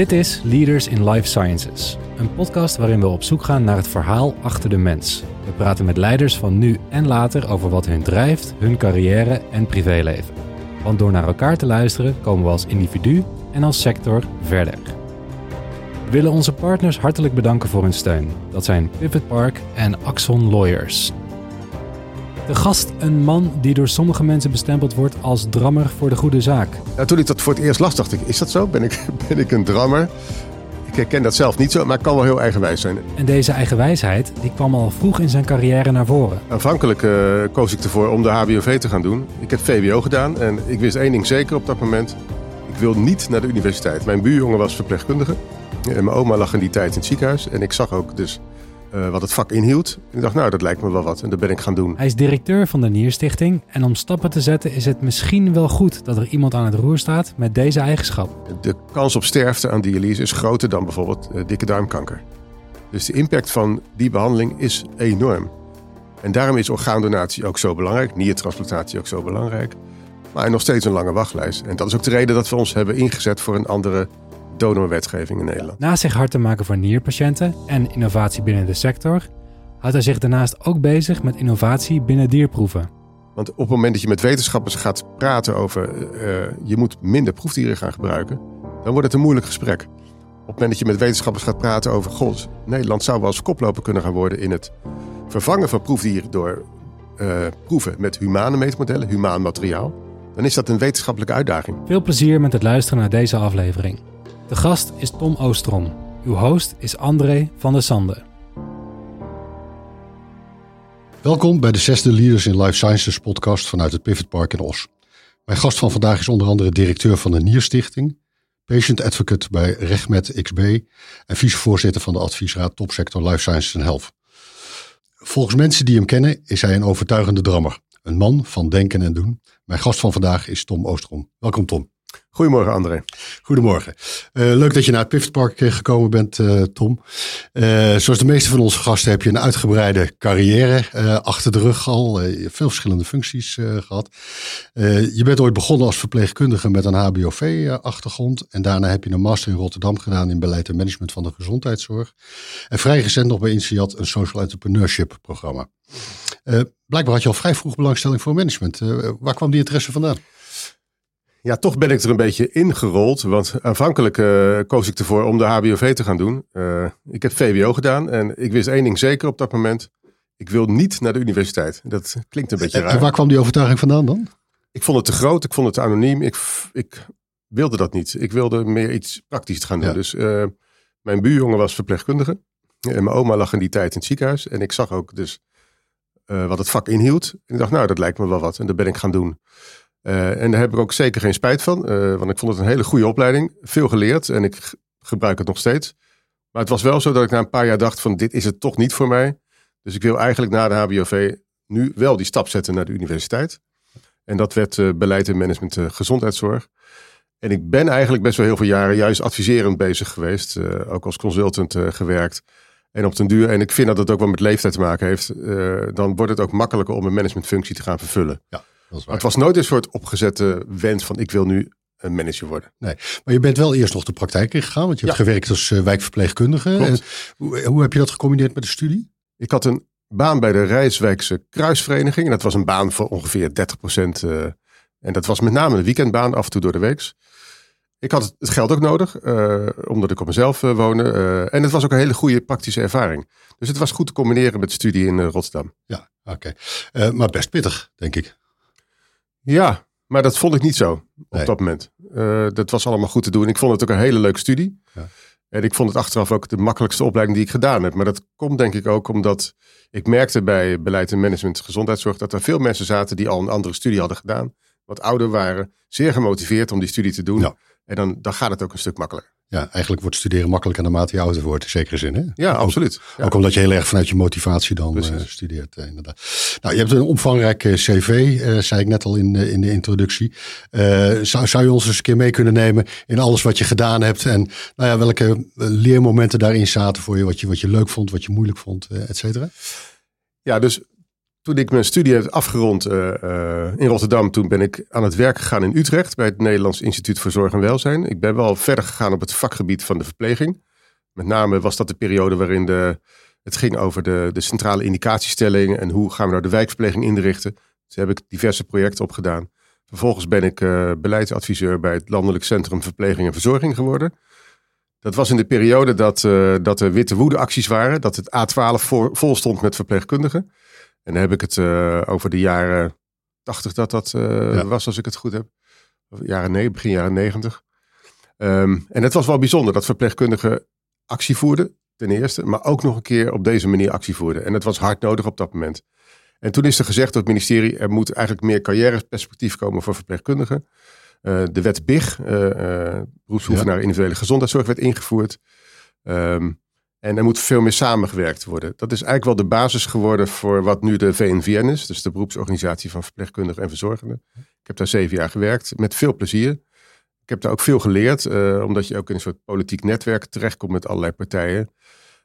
Dit is Leaders in Life Sciences, een podcast waarin we op zoek gaan naar het verhaal achter de mens. We praten met leiders van nu en later over wat hun drijft, hun carrière en privéleven. Want door naar elkaar te luisteren komen we als individu en als sector verder. We willen onze partners hartelijk bedanken voor hun steun. Dat zijn Pivot Park en Axon Lawyers. De gast een man die door sommige mensen bestempeld wordt als drammer voor de goede zaak. Nou, toen ik dat voor het eerst las, dacht ik, is dat zo? Ben ik, ben ik een drammer? Ik herken dat zelf niet zo, maar ik kan wel heel eigenwijs zijn. En deze eigenwijsheid die kwam al vroeg in zijn carrière naar voren. Aanvankelijk uh, koos ik ervoor om de HBOV te gaan doen. Ik heb VWO gedaan en ik wist één ding zeker op dat moment. Ik wil niet naar de universiteit. Mijn buurjongen was verpleegkundige. En mijn oma lag in die tijd in het ziekenhuis. En ik zag ook dus uh, wat het vak inhield. Ik dacht, nou, dat lijkt me wel wat. En dat ben ik gaan doen. Hij is directeur van de Nierstichting. En om stappen te zetten is het misschien wel goed dat er iemand aan het roer staat met deze eigenschap. De kans op sterfte aan dialyse is groter dan bijvoorbeeld uh, dikke darmkanker. Dus de impact van die behandeling is enorm. En daarom is orgaandonatie ook zo belangrijk, niertransplantatie ook zo belangrijk. Maar nog steeds een lange wachtlijst. En dat is ook de reden dat we ons hebben ingezet voor een andere donorwetgeving in Nederland. Naast zich hard te maken voor nierpatiënten en innovatie binnen de sector, houdt hij zich daarnaast ook bezig met innovatie binnen dierproeven. Want op het moment dat je met wetenschappers gaat praten over uh, je moet minder proefdieren gaan gebruiken, dan wordt het een moeilijk gesprek. Op het moment dat je met wetenschappers gaat praten over god, Nederland zou wel eens koploper kunnen gaan worden in het vervangen van proefdieren door uh, proeven met humane meetmodellen, humaan materiaal, dan is dat een wetenschappelijke uitdaging. Veel plezier met het luisteren naar deze aflevering. De gast is Tom Oostrom. Uw host is André van der Sande. Welkom bij de zesde Leaders in Life Sciences podcast vanuit het Pivot Park in Os. Mijn gast van vandaag is onder andere directeur van de Nierstichting, patient advocate bij RegMed XB en vicevoorzitter van de adviesraad Topsector Life Sciences en Health. Volgens mensen die hem kennen is hij een overtuigende drammer. Een man van denken en doen. Mijn gast van vandaag is Tom Oostrom. Welkom Tom. Goedemorgen, André. Goedemorgen. Uh, leuk dat je naar het Pivotpark eh, gekomen bent, uh, Tom. zoals de meeste van onze gasten heb je een uitgebreide carrière achter de rug al. veel verschillende functies gehad. je bent ooit begonnen als verpleegkundige met een HBOV-achtergrond. en daarna heb je een master in Rotterdam gedaan in beleid en management van de gezondheidszorg. En vrij recent nog bij INSEAD een social entrepreneurship programma. blijkbaar had je al vrij vroeg belangstelling voor management. waar kwam die interesse vandaan? Ja, toch ben ik er een beetje ingerold. Want aanvankelijk uh, koos ik ervoor om de HBOV te gaan doen. Uh, ik heb VWO gedaan en ik wist één ding zeker op dat moment. Ik wil niet naar de universiteit. Dat klinkt een beetje raar. En waar kwam die overtuiging vandaan dan? Ik vond het te groot, ik vond het te anoniem. Ik, ik wilde dat niet. Ik wilde meer iets praktisch gaan doen. Ja. Dus uh, mijn buurjongen was verpleegkundige. En mijn oma lag in die tijd in het ziekenhuis. En ik zag ook dus wat het vak inhield. En ik dacht, nou, dat lijkt me wel wat. En dat ben ik gaan doen. Uh, en daar heb ik ook zeker geen spijt van, uh, want ik vond het een hele goede opleiding. Veel geleerd en ik gebruik het nog steeds. Maar het was wel zo dat ik na een paar jaar dacht van dit is het toch niet voor mij. Dus ik wil eigenlijk na de HBOV nu wel die stap zetten naar de universiteit. En dat werd uh, beleid en management gezondheidszorg. En ik ben eigenlijk best wel heel veel jaren juist adviserend bezig geweest. ook als consultant gewerkt. En op den duur, en ik vind dat het ook wel met leeftijd te maken heeft. dan wordt het ook makkelijker om een managementfunctie te gaan vervullen. Ja het was nooit een soort opgezette wens van ik wil nu een manager worden. Nee, maar je bent wel eerst nog de praktijk ingegaan, want je hebt gewerkt als uh, wijkverpleegkundige. En hoe, hoe, heb je dat gecombineerd met de studie? Ik had een baan bij de Rijswijkse Kruisvereniging. En dat was een baan voor ongeveer 30 procent. Uh, en dat was met name een weekendbaan, af en toe door de weeks. Ik had het geld ook nodig, uh, omdat ik op mezelf woonde. en het was ook een hele goede praktische ervaring. Dus het was goed te combineren met studie in Rotterdam. Ja, oké. maar best pittig, denk ik. Ja, maar dat vond ik niet zo op dat moment. Uh, dat was allemaal goed te doen. Ik vond het ook een hele leuke studie. Ja. En ik vond het achteraf ook de makkelijkste opleiding die ik gedaan heb. Maar dat komt denk ik ook omdat ik merkte bij beleid en management gezondheidszorg dat er veel mensen zaten die al een andere studie hadden gedaan. Wat ouder waren, zeer gemotiveerd om die studie te doen. Ja. En dan, dan gaat het ook een stuk makkelijker. Ja, eigenlijk wordt studeren makkelijker naarmate je ouder wordt, in zekere zin. Hè? Ja, absoluut. Ook omdat je heel erg vanuit je motivatie dan uh, studeert. Uh, inderdaad. Nou, je hebt een omvangrijk cv, uh, zei ik net al in, in de introductie. zou, zou je ons eens een keer mee kunnen nemen in alles wat je gedaan hebt? En nou ja, welke leermomenten daarin zaten voor je? Wat je, wat je leuk vond, wat je moeilijk vond, et cetera? Ja, dus toen ik mijn studie heb afgerond in Rotterdam, toen ben ik aan het werk gegaan in Utrecht bij het Nederlands Instituut voor Zorg en Welzijn. Ik ben wel verder gegaan op het vakgebied van de verpleging. Met name was dat de periode waarin de, het ging over de, de centrale indicatiestelling en hoe gaan we nou de wijkverpleging inrichten. Dus heb ik diverse projecten opgedaan. Vervolgens ben ik uh, beleidsadviseur bij het Landelijk Centrum Verpleging en Verzorging geworden. Dat was in de periode dat, uh, dat er witte woede acties waren. Dat het A12 voor, vol stond met verpleegkundigen. En dan heb ik het uh, over de jaren 80 dat dat ja. was, als ik het goed heb. Jaren nee, begin jaren 90. Um, en het was wel bijzonder dat verpleegkundigen actie voerden, ten eerste. Maar ook nog een keer op deze manier actie voerden. En dat was hard nodig op dat moment. En toen is er gezegd door het ministerie, er moet eigenlijk meer carrièreperspectief komen voor verpleegkundigen. Uh, de wet BIG, uh, uh, ja. individuele gezondheidszorg, werd ingevoerd. Um, en er moet veel meer samengewerkt worden. Dat is eigenlijk wel de basis geworden voor wat nu de VNVN is. Dus de beroepsorganisatie van verpleegkundigen en verzorgenden. Ik heb daar zeven jaar gewerkt, met veel plezier. Ik heb daar ook veel geleerd, omdat je ook in een soort politiek netwerk terechtkomt met allerlei partijen.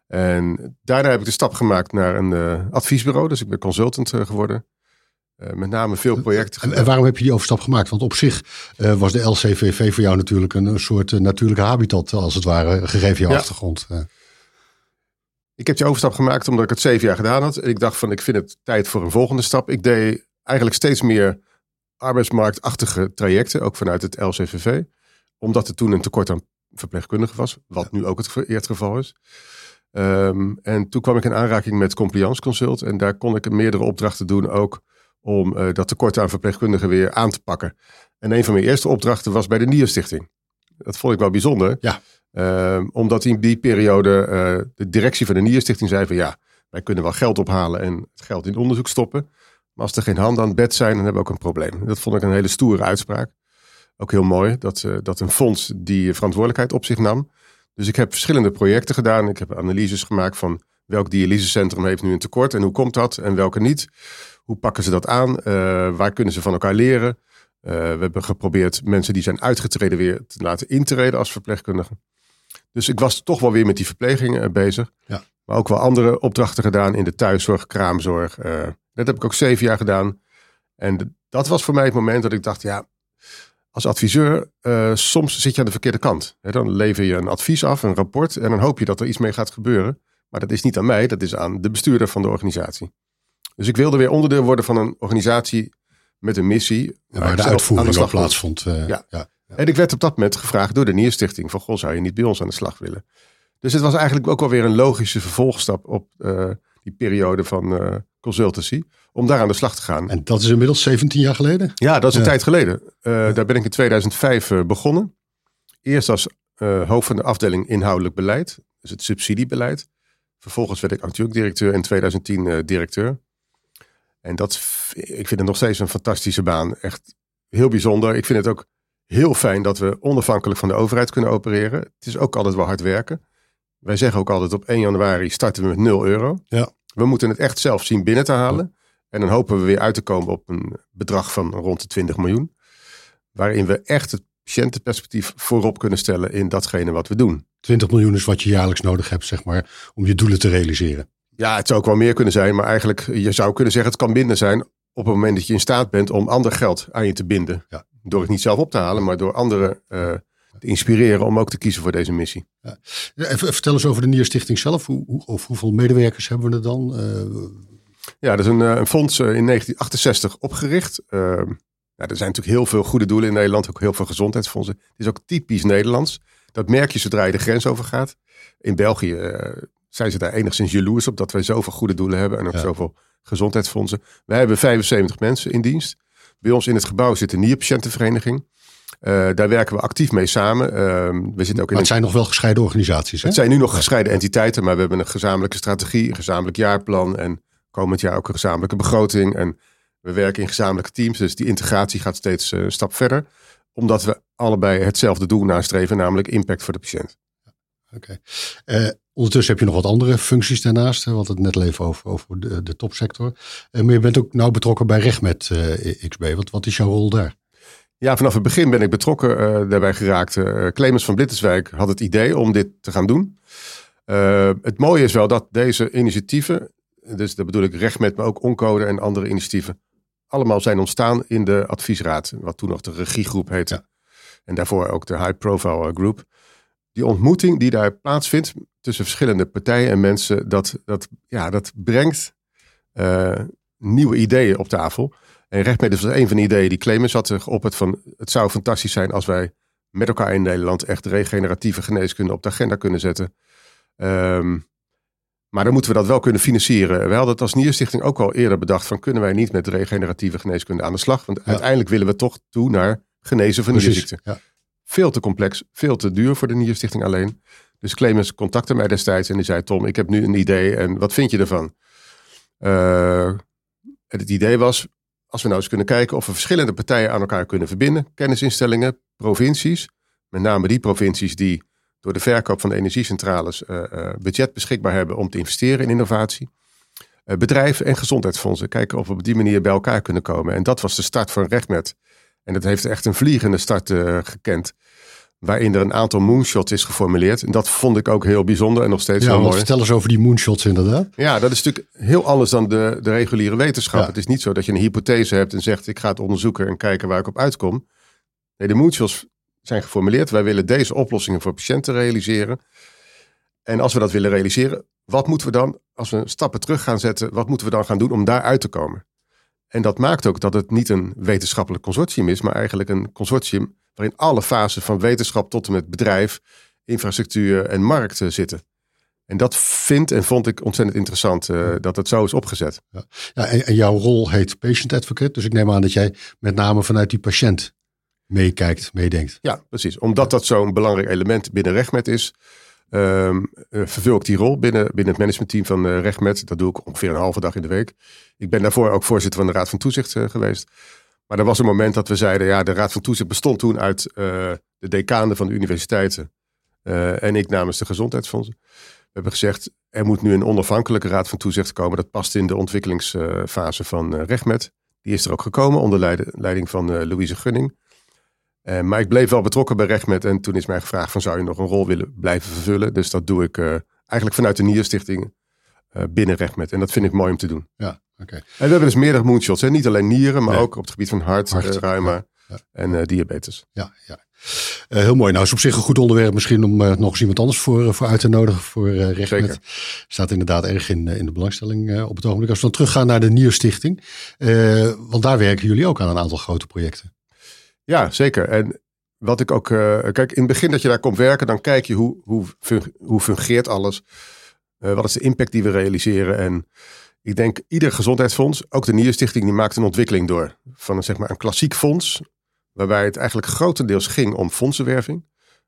En daarna heb ik de stap gemaakt naar een uh, adviesbureau. Dus ik ben consultant uh, geworden. Uh, met name veel projecten. En, en, waarom heb je die overstap gemaakt? Want op zich was de LCVV voor jou natuurlijk een, een soort natuurlijke habitat, als het ware, gegeven jouw ja. achtergrond. Ik heb die overstap gemaakt omdat ik het zeven jaar gedaan had. En ik dacht van, ik vind het tijd voor een volgende stap. Ik deed eigenlijk steeds meer arbeidsmarktachtige trajecten, ook vanuit het LCVV. Omdat er toen een tekort aan verpleegkundigen was, wat nu ook het, het geval is. Um, en toen kwam ik in aanraking met Compliance Consult. En daar kon ik meerdere opdrachten doen ook om uh, dat tekort aan verpleegkundigen weer aan te pakken. En een van mijn eerste opdrachten was bij de Nierstichting. Dat vond ik wel bijzonder. Ja. Um, omdat in die periode uh, de directie van de Nierstichting zei van ja, wij kunnen wel geld ophalen en het geld in onderzoek stoppen. Maar als er geen handen aan het bed zijn, dan hebben we ook een probleem. Dat vond ik een hele stoere uitspraak. Ook heel mooi dat, uh, dat een fonds die verantwoordelijkheid op zich nam. Dus ik heb verschillende projecten gedaan. Ik heb analyses gemaakt van welk dialysecentrum heeft nu een tekort en hoe komt dat en welke niet. Hoe pakken ze dat aan? Uh, waar kunnen ze van elkaar leren? Uh, we hebben geprobeerd mensen die zijn uitgetreden weer te laten intreden als verpleegkundigen. Dus ik was toch wel weer met die verpleging bezig. Ja. Maar ook wel andere opdrachten gedaan in de thuiszorg, kraamzorg. dat heb ik ook zeven jaar gedaan. En dat was voor mij het moment dat ik dacht, ja, als adviseur, uh, soms zit je aan de verkeerde kant. dan lever je een advies af, een rapport, en dan hoop je dat er iets mee gaat gebeuren. Maar dat is niet aan mij, dat is aan de bestuurder van de organisatie. Dus ik wilde weer onderdeel worden van een organisatie met een missie. Ja, waar de uitvoering op plaatsvond. Uh, ja. ja. En ik werd op dat moment gevraagd door de Nierstichting van, goh, zou je niet bij ons aan de slag willen? Dus het was eigenlijk ook alweer een logische vervolgstap op uh, die periode van consultancy om daar aan de slag te gaan. En dat is inmiddels 17 jaar geleden? Ja, dat is een tijd geleden. Uh, daar ben ik in 2005 uh, begonnen. Eerst als uh, hoofd van de afdeling inhoudelijk beleid, dus het subsidiebeleid. Vervolgens werd ik natuurlijk directeur in 2010 directeur. En dat, ik vind het nog steeds een fantastische baan. Echt heel bijzonder. Ik vind het ook heel fijn dat we onafhankelijk van de overheid kunnen opereren. Het is ook altijd wel hard werken. Wij zeggen ook altijd op 1 januari starten we met 0 euro. Ja. We moeten het echt zelf zien binnen te halen. En dan hopen we weer uit te komen op een bedrag van rond de 20 miljoen. Waarin we echt het patiëntenperspectief voorop kunnen stellen in datgene wat we doen. 20 miljoen is wat je jaarlijks nodig hebt, zeg maar, om je doelen te realiseren. Ja, het zou ook wel meer kunnen zijn, maar eigenlijk, je zou kunnen zeggen, het kan minder zijn op het moment dat je in staat bent om ander geld aan je te binden. Ja. Door het niet zelf op te halen, maar door anderen uh, te inspireren om ook te kiezen voor deze missie. Ja. Vertel eens over de Nierstichting zelf. Hoe, hoe, of hoeveel medewerkers hebben we er dan? Uh, ja, dat is een, eh, een fonds in 1968 opgericht. Ja, er zijn natuurlijk heel veel goede doelen in Nederland, ook heel veel gezondheidsfondsen. Het is ook typisch Nederlands. Dat merk je zodra je de grens overgaat. In België uh, zijn ze daar enigszins jaloers op dat wij zoveel goede doelen hebben en ook ja. zoveel gezondheidsfondsen. Wij hebben 75 mensen in dienst. Bij ons in het gebouw zit een nierpatiëntenvereniging. Uh, daar werken we actief mee samen. Uh, we zitten ook in maar het zijn nog wel gescheiden organisaties. Hè? Het zijn nu nog gescheiden entiteiten, maar we hebben een gezamenlijke strategie, een gezamenlijk jaarplan en komend jaar ook een gezamenlijke begroting. En we werken in gezamenlijke teams, dus die integratie gaat steeds uh, een stap verder. Omdat we allebei hetzelfde doel nastreven, namelijk impact voor de patiënt. Oké. Okay. Uh, ondertussen heb je nog wat andere functies daarnaast. Hè, want het net leven over, over de, de topsector. Maar je bent ook nauw betrokken bij RegMet XB. Wat, wat is jouw rol daar? Ja, vanaf het begin ben ik betrokken uh, daarbij geraakt. Uh, Clemens van Blitterswijk had het idee om dit te gaan doen. Uh, het mooie is wel dat deze initiatieven dus dat bedoel ik RegMed, maar ook Oncode en andere initiatieven, allemaal zijn ontstaan in de adviesraad, wat toen nog de regiegroep heette. En daarvoor ook de High Profile Group. Die ontmoeting die daar plaatsvindt tussen verschillende partijen en mensen, dat, dat, ja, dat brengt nieuwe ideeën op tafel. En RegMed is een van de ideeën die Clemens had op het van, het zou fantastisch zijn als wij met elkaar in Nederland echt regeneratieve geneeskunde op de agenda kunnen zetten. Um, maar dan moeten we dat wel kunnen financieren. We hadden het als Nierstichting ook al eerder bedacht van kunnen wij niet met regeneratieve geneeskunde aan de slag? Want uiteindelijk willen we toch toe naar genezen van nierziekten. Ja. Veel te complex, veel te duur voor de Nierstichting alleen. Dus Clemens contacte mij destijds en die zei Tom, ik heb nu een idee en wat vind je ervan? Uh, het idee was, als we nou eens kunnen kijken of we verschillende partijen aan elkaar kunnen verbinden. Kennisinstellingen, provincies, met name die provincies die door de verkoop van de energiecentrales uh, budget beschikbaar hebben om te investeren in innovatie. Uh, bedrijven en gezondheidsfondsen kijken of we op die manier bij elkaar kunnen komen. En dat was de start van RegMed. En dat heeft echt een vliegende start gekend. Waarin er een aantal moonshots is geformuleerd. En dat vond ik ook heel bijzonder en nog steeds ja, heel mooi. Vertel eens over die moonshots inderdaad. Ja, dat is natuurlijk heel anders dan de, de reguliere wetenschap. Het is niet zo dat je een hypothese hebt en zegt ik ga het onderzoeken en kijken waar ik op uitkom. Nee, de moonshots zijn geformuleerd. Wij willen deze oplossingen voor patiënten realiseren. En als we dat willen realiseren, wat moeten we dan, als we stappen terug gaan zetten, wat moeten we dan gaan doen om daar uit te komen? En dat maakt ook dat het niet een wetenschappelijk consortium is, maar eigenlijk een consortium waarin alle fasen van wetenschap tot en met bedrijf, infrastructuur en markt zitten. En dat vind en vond ik ontzettend interessant uh, dat het zo is opgezet. Ja. ja en, en, jouw rol heet patient advocate. Dus ik neem aan dat jij met name vanuit die patiënt meekijkt, meedenkt. Ja, precies. Omdat dat zo'n belangrijk element binnen RegMed is, um, vervul ik die rol binnen, binnen het managementteam van uh, RegMed. Dat doe ik ongeveer een halve dag in de week. Ik ben daarvoor ook voorzitter van de Raad van Toezicht geweest. Maar er was een moment dat we zeiden, ja, de Raad van Toezicht bestond toen uit uh, de decanen van de universiteiten en ik namens de gezondheidsfondsen. We hebben gezegd, er moet nu een onafhankelijke Raad van Toezicht komen. Dat past in de ontwikkelingsfase van RegMed. Die is er ook gekomen onder leiding van Louise Gunning. Maar ik bleef wel betrokken bij RegMed. En toen is mij gevraagd van zou je nog een rol willen blijven vervullen. Dus dat doe ik eigenlijk vanuit de Nierstichting binnen RegMed. En dat vind ik mooi om te doen. Ja, oké. En we hebben dus meerdere moonshots. Hè? Niet alleen nieren, maar ook op het gebied van hart, hart reuma ja, en diabetes. Ja, ja. heel mooi. Nou, is op zich een goed onderwerp misschien om nog eens iemand anders voor, voor uit te nodigen voor uh, RegMed. Zeker. Staat inderdaad erg in, in de belangstelling op het ogenblik. Als we dan teruggaan naar de Nierstichting. want daar werken jullie ook aan een aantal grote projecten. Ja, zeker. En wat ik ook. Kijk, in het begin dat je daar komt werken, dan kijk je hoe, hoe, hoe fungeert alles. Uh, wat is de impact die we realiseren? En ik denk, ieder gezondheidsfonds, ook de Nierstichting, die maakt een ontwikkeling door. Van een, zeg maar, een klassiek fonds, waarbij het eigenlijk grotendeels ging om fondsenwerving.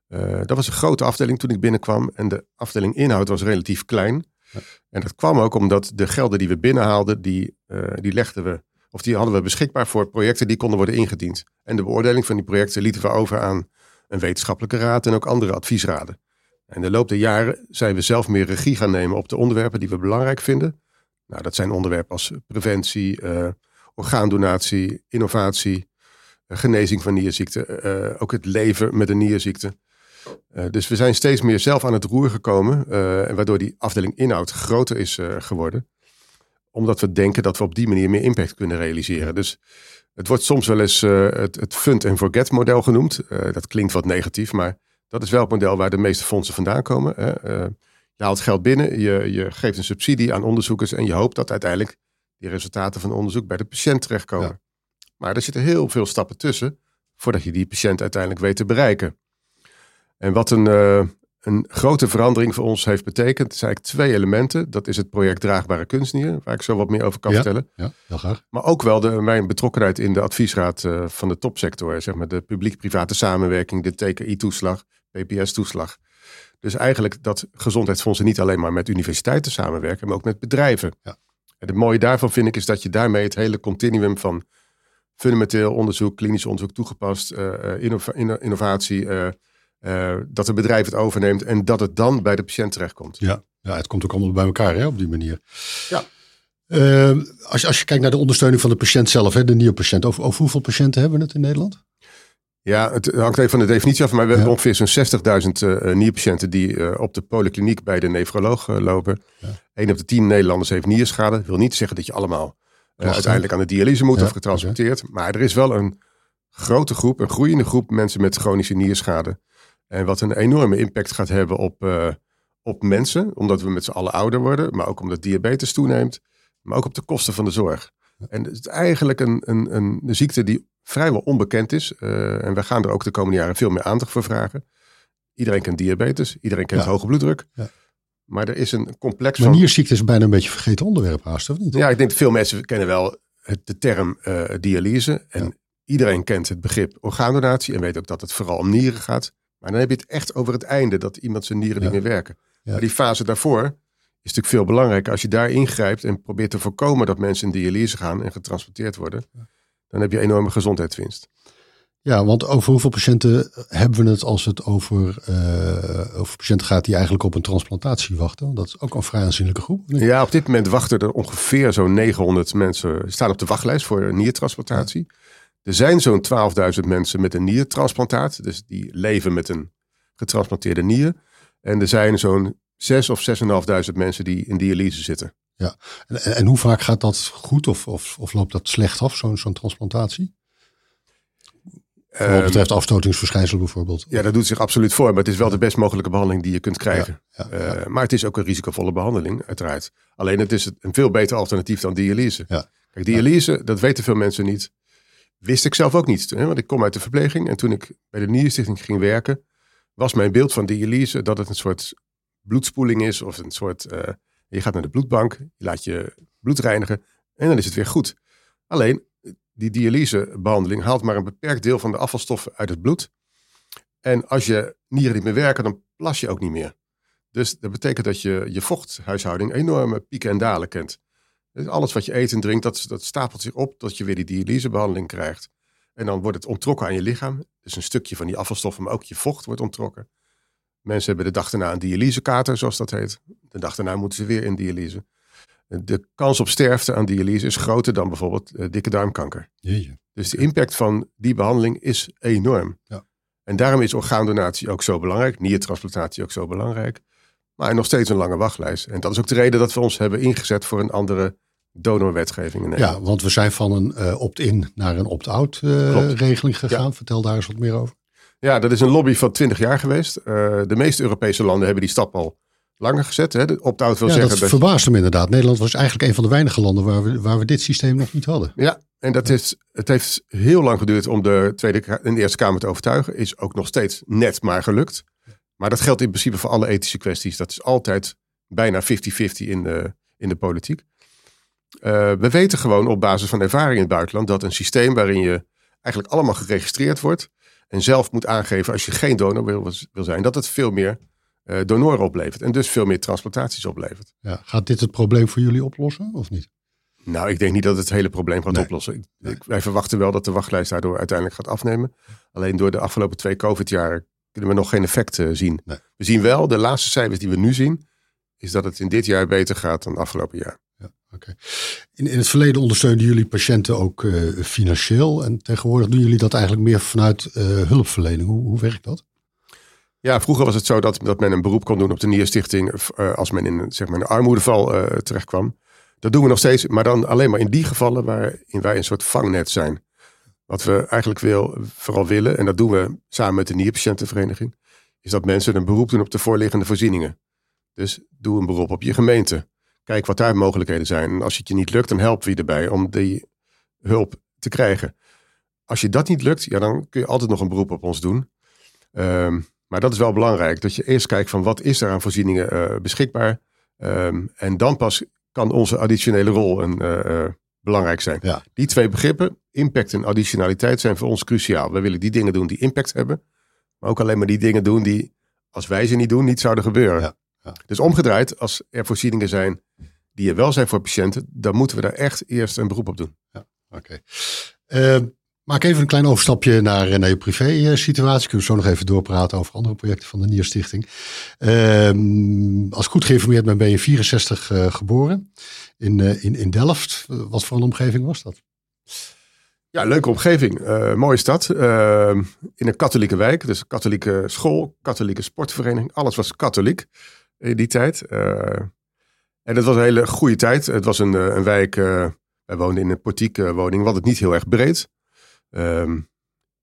Uh, dat was een grote afdeling toen ik binnenkwam. En de afdeling inhoud was relatief klein. Ja. En dat kwam ook omdat de gelden die we binnenhaalden, die, die legden we of die hadden we beschikbaar voor projecten die konden worden ingediend. En de beoordeling van die projecten lieten we over aan een wetenschappelijke raad en ook andere adviesraden. En de loop der jaren zijn we zelf meer regie gaan nemen op de onderwerpen die we belangrijk vinden. Nou, dat zijn onderwerpen als preventie, uh, orgaandonatie, innovatie, uh, genezing van nierziekten, uh, ook het leven met een nierziekte. dus we zijn steeds meer zelf aan het roer gekomen, waardoor die afdeling inhoud groter is geworden omdat we denken dat we op die manier meer impact kunnen realiseren. Dus het wordt soms wel eens het, het fund and forget model genoemd. Dat klinkt wat negatief, maar dat is wel het model waar de meeste fondsen vandaan komen. Hè. Uh, je haalt geld binnen, je, je geeft een subsidie aan onderzoekers en je hoopt dat uiteindelijk die resultaten van onderzoek bij de patiënt terechtkomen. Maar er zitten heel veel stappen tussen voordat je die patiënt uiteindelijk weet te bereiken. En wat een, een grote verandering voor ons heeft betekend. zijn eigenlijk twee elementen. Dat is het project Draagbare Kunstnier, waar ik zo wat meer over kan vertellen. Ja, heel graag. Maar ook wel de, mijn betrokkenheid in de adviesraad uh, van de topsector. Zeg maar de publiek-private samenwerking, de TKI-toeslag, PPS-toeslag. Dus eigenlijk dat gezondheidsfondsen niet alleen maar met universiteiten samenwerken, maar ook met bedrijven. Ja. En het mooie daarvan vind ik is dat je daarmee het hele continuum van fundamenteel onderzoek, klinisch onderzoek toegepast, uh, innova innovatie, uh, dat het bedrijf het overneemt en dat het dan bij de patiënt terechtkomt. Ja, ja het komt ook allemaal bij elkaar hè, op die manier. Ja. Uh, als, als je kijkt naar de ondersteuning van de patiënt zelf, hè, de nieuwe patiënt, over, over hoeveel patiënten hebben we het in Nederland? Ja, het hangt even van de definitie af. Maar we hebben ongeveer zo'n 60.000 uh, nierpatiënten die uh, op de polykliniek bij de nefroloog uh, lopen. Ja. 1 op de 10 Nederlanders heeft nierschade. Dat wil niet zeggen dat je allemaal uiteindelijk aan de dialyse moet ja, of getransporteerd. Okay. Maar er is wel een grote groep, een groeiende groep mensen met chronische nierschade. En wat een enorme impact gaat hebben op, op mensen. Omdat we met z'n allen ouder worden. Maar ook omdat diabetes toeneemt. Maar ook op de kosten van de zorg. En het is eigenlijk een, een, een ziekte die vrijwel onbekend is. Uh, en we gaan er ook de komende jaren veel meer aandacht voor vragen. Iedereen kent diabetes, iedereen kent ja. hoge bloeddruk. Ja. Maar er is een complex maar nierziekte is bijna een beetje een vergeten onderwerp haast, of niet? Ja, ik denk dat veel mensen kennen wel het, de term uh, dialyse. En ja. iedereen kent het begrip orgaandonatie en weet ook dat het vooral om nieren gaat. Maar dan heb je het echt over het einde, dat iemand zijn nieren niet meer werken. Maar die fase daarvoor is natuurlijk veel belangrijker. Als je daar ingrijpt en probeert te voorkomen dat mensen in dialyse gaan en getransporteerd worden dan heb je enorme gezondheidswinst. Ja, want over hoeveel patiënten hebben we het als het over, uh, over patiënten gaat die eigenlijk op een transplantatie wachten? Dat is ook een vrij aanzienlijke groep. Ja, op dit moment wachten er ongeveer zo'n 900 mensen, staan op de wachtlijst voor een niertransplantatie. Er zijn zo'n 12.000 mensen met een niertransplantaat, dus die leven met een getransplanteerde nier. En er zijn zo'n 6 of 6.500 mensen die in dialyse zitten. Ja, en, en, hoe vaak gaat dat goed of, of, of loopt dat slecht af, zo'n zo'n transplantatie? Wat um, betreft afstotingsverschijnsel bijvoorbeeld. Ja, dat doet zich absoluut voor. Maar het is wel de best mogelijke behandeling die je kunt krijgen. Ja, ja, ja. Uh, maar het is ook een risicovolle behandeling, uiteraard. Alleen het is een veel beter alternatief dan dialyse. Kijk, dialyse, dat weten veel mensen niet. Wist ik zelf ook niet. Hè? Want ik kom uit de verpleging. En toen ik bij de Nierstichting ging werken, was mijn beeld van dialyse dat het een soort bloedspoeling is. Of een soort uh, je gaat naar de bloedbank, je laat je bloed reinigen en dan is het weer goed. Alleen, die dialysebehandeling haalt maar een beperkt deel van de afvalstoffen uit het bloed. En als je nieren niet meer werken, dan plas je ook niet meer. Dus dat betekent dat je je vochthuishouding enorme pieken en dalen kent. Dus alles wat je eet en drinkt, dat, dat stapelt zich op tot je weer die dialysebehandeling krijgt. En dan wordt het ontrokken aan je lichaam. Dus een stukje van die afvalstoffen, maar ook je vocht wordt ontrokken. Mensen hebben de dag daarna een dialysekater, zoals dat heet. De dag daarna moeten ze weer in dialyse. De kans op sterfte aan dialyse is groter dan bijvoorbeeld uh, dikke darmkanker. Jeetje. Dus de impact van die behandeling is enorm. Ja. En daarom is orgaandonatie ook zo belangrijk, niertransplantatie ook zo belangrijk. Maar nog steeds een lange wachtlijst. En dat is ook de reden dat we ons hebben ingezet voor een andere donorwetgeving in Nederland. Ja, want we zijn van een uh, opt-in naar een opt-out uh, regeling gegaan. Ja. Vertel daar eens wat meer over. Ja, dat is een lobby van 20 jaar geweest. Uh, de meeste Europese landen hebben die stap al langer gezet. Hè? De opt-out wil ja, zeggen. Dat, dat verbaast me inderdaad. Nederland was eigenlijk een van de weinige landen waar we, waar we dit systeem nog niet hadden. Ja, en dat heeft, het heeft heel lang geduurd om de Tweede en de Eerste Kamer te overtuigen. Is ook nog steeds net maar gelukt. Maar dat geldt in principe voor alle ethische kwesties. Dat is altijd bijna 50-50 in de, in de politiek. Uh, we weten gewoon op basis van ervaring in het buitenland dat een systeem waarin je eigenlijk allemaal geregistreerd wordt en zelf moet aangeven als je geen donor wil, wil zijn, dat het veel meer uh, donoren oplevert en dus veel meer transplantaties oplevert. Ja, gaat dit het probleem voor jullie oplossen of niet? Nou, ik denk niet dat het, het hele probleem gaat nee. oplossen. Ik, nee. ik, wij verwachten wel dat de wachtlijst daardoor uiteindelijk gaat afnemen. Alleen door de afgelopen twee COVID-jaren kunnen we nog geen effect uh, zien. Nee. We zien wel, de laatste cijfers die we nu zien, is dat het in dit jaar beter gaat dan afgelopen jaar. Ja, okay. in, in het verleden ondersteunden jullie patiënten ook uh, financieel. En tegenwoordig doen jullie dat eigenlijk meer vanuit hulpverlening. Hoe, hoe werkt dat? Ja, vroeger was het zo dat, dat men een beroep kon doen op de Nierstichting uh, als men in zeg maar, een armoedeval uh, terechtkwam. Dat doen we nog steeds, maar dan alleen maar in die gevallen waarin wij een soort vangnet zijn. Wat we eigenlijk wil, vooral willen, en dat doen we samen met de Nierpatiëntenvereniging, is dat mensen een beroep doen op de voorliggende voorzieningen. Dus doe een beroep op je gemeente. Kijk wat daar mogelijkheden zijn. En als het je niet lukt, dan helpen we je erbij om die hulp te krijgen. Als je dat niet lukt, ja, dan kun je altijd nog een beroep op ons doen. Um, maar dat is wel belangrijk, dat je eerst kijkt van wat is er aan voorzieningen uh, beschikbaar. Um, en dan pas kan onze additionele rol een, uh, uh, belangrijk zijn. Ja. Die twee begrippen, impact en additionaliteit, zijn voor ons cruciaal. We willen die dingen doen die impact hebben, maar ook alleen maar die dingen doen die, als wij ze niet doen, niet zouden gebeuren. Ja. Ja. Dus omgedraaid, als er voorzieningen zijn die er wel zijn voor patiënten, dan moeten we daar echt eerst een beroep op doen. Ja, oké. Okay. Maak even een klein overstapje naar, naar je privé-situatie. Kunnen we zo nog even doorpraten over andere projecten van de Nierstichting. Um, als ik goed geïnformeerd ben, ben je 64 uh, geboren in, in, in Delft. Wat voor een omgeving was dat? Ja, leuke omgeving. Mooie stad. Uh, in een katholieke wijk. Dus katholieke school, katholieke sportvereniging. Alles was katholiek in die tijd. En het was een hele goede tijd. Het was een, een wijk. wij woonden in een portieke woning. Wat het niet heel erg breed. Ehm,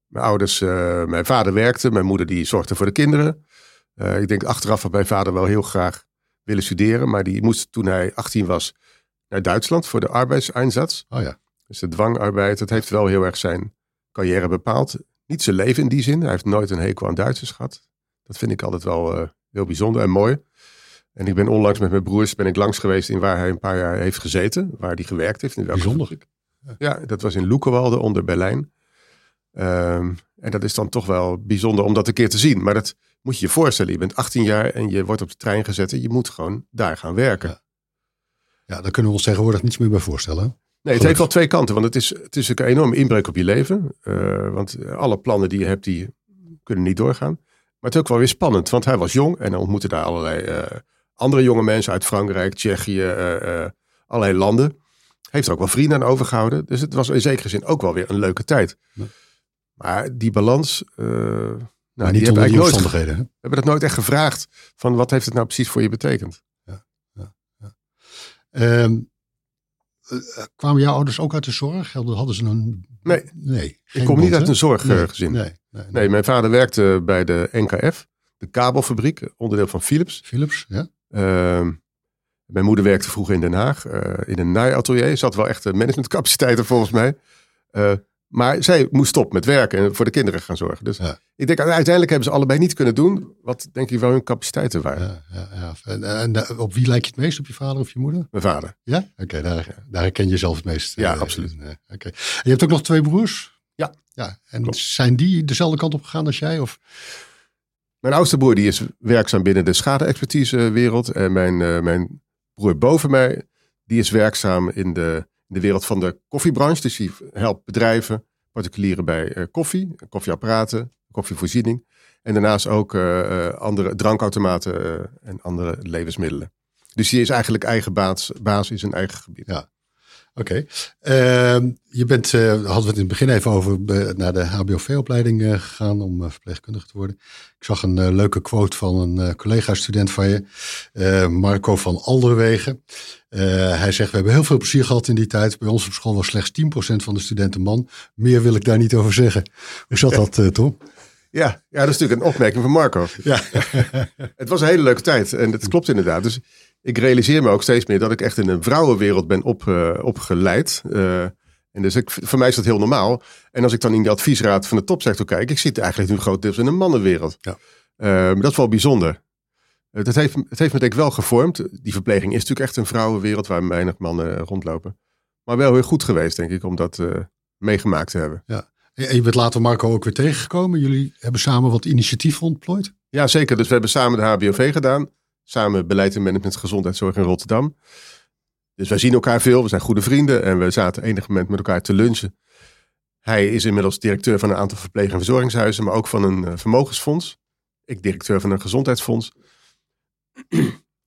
mijn ouders, mijn vader werkte. Mijn moeder die zorgde voor de kinderen. ik denk achteraf had mijn vader wel heel graag willen studeren. Maar die moest toen hij 18 was naar Duitsland voor de arbeidseinsatz. Oh ja. Dus de dwangarbeid, dat heeft wel heel erg zijn carrière bepaald. Niet zijn leven in die zin. Hij heeft nooit een hekel aan Duitsers gehad. Dat vind ik altijd wel uh, heel bijzonder en mooi. En ik ben onlangs met mijn broers ben ik langs geweest in waar hij een paar jaar heeft gezeten. Waar hij gewerkt heeft. In bijzonder. Ja, dat was in Loekenwalde onder Berlijn. Um, en dat is dan toch wel bijzonder om dat een keer te zien. Maar dat moet je je voorstellen. Je bent 18 jaar en je wordt op de trein gezet. En je moet gewoon daar gaan werken. Ja, ja daar kunnen we ons tegenwoordig niets meer bij voorstellen. Nee, het heeft wel twee kanten. Want het is, het is een enorme inbreuk op je leven. Uh, want alle plannen die je hebt, die kunnen niet doorgaan. Maar het is ook wel weer spannend. Want hij was jong en dan ontmoette daar allerlei uh, andere jonge mensen uit Frankrijk, Tsjechië, uh, allerlei landen. Heeft er ook wel vrienden aan overgehouden. Dus het was in zekere zin ook wel weer een leuke tijd. Ja. Maar die balans... nou, maar niet onder die omstandigheden. We hebben dat nooit echt gevraagd. Van wat heeft het nou precies voor je betekend? Ja, ja, ja. Um, uh, kwamen jouw ouders ook uit de zorg? Hadden ze een... Nee, nee ik kom niet uit een zorggezin. Nee, nee, nee, nee, mijn vader werkte bij de NKF, de kabelfabriek, onderdeel van Philips. Philips, ja. Uh, mijn moeder werkte vroeger in Den Haag, uh, in een naaiatelier. Ze had wel echt managementcapaciteiten volgens mij. Maar zij moest stoppen met werken en voor de kinderen gaan zorgen. Dus ja. ik denk uiteindelijk hebben ze allebei niet kunnen doen wat denk ik wel hun capaciteiten waren. Ja, ja, ja. En, en, eh, op wie lijk je het meest? Op je vader of je moeder? Mijn vader. Ja? Oké, daar, daar herken je zelf het meest. Ja, uh, absoluut. Uh, Oké. Je hebt ook nog twee broers? Ja. ja. En Klopt. zijn die dezelfde kant op gegaan als jij? Of? Mijn oudste broer die is werkzaam binnen de schade-expertise-wereld. En mijn, mijn broer boven mij, die is werkzaam in de, in de wereld van de koffiebranche. Dus die helpt bedrijven particulieren bij uh, koffie, koffieapparaten, koffievoorziening. En daarnaast ook uh, andere drankautomaten en andere levensmiddelen. Dus die is eigenlijk eigen baas, baas in eigen gebied. Ja. Oké. Okay. Uh, je bent, uh, hadden we het in het begin even over, naar de HBOV-opleiding uh, gegaan om uh, verpleegkundige te worden. Ik zag een leuke quote van een collega-student van je, Marco van Alderwegen. hij zegt, we hebben heel veel plezier gehad in die tijd. Bij ons op school was slechts 10% van de studenten man. Meer wil ik daar niet over zeggen. Hoe zat dat, Tom? Ja, ja, dat is natuurlijk een opmerking van Marco. Ja. het was een hele leuke tijd en dat klopt inderdaad. Dus ik realiseer me ook steeds meer dat ik echt in een vrouwenwereld ben op, uh, opgeleid. Uh, en dus ik, voor mij is dat heel normaal. En als ik dan in de adviesraad van de topsector kijk, ik zit eigenlijk nu groot deels in een mannenwereld. Ja. Uh, dat is wel bijzonder. Het heeft, het heeft me denk ik wel gevormd. Die verpleging is natuurlijk echt een vrouwenwereld waar weinig mannen rondlopen. Maar wel heel goed geweest, denk ik, om dat meegemaakt te hebben. Ja. En je bent later Marco ook weer tegengekomen. Jullie hebben samen wat initiatief ontplooid? Ja, zeker. Dus we hebben samen de HBOV gedaan. Samen beleid en management gezondheidszorg in Rotterdam. Dus wij zien elkaar veel, we zijn goede vrienden en we zaten enig moment met elkaar te lunchen. Hij is inmiddels directeur van een aantal verpleeg- en verzorgingshuizen, maar ook van een uh, vermogensfonds. Ik directeur van een gezondheidsfonds.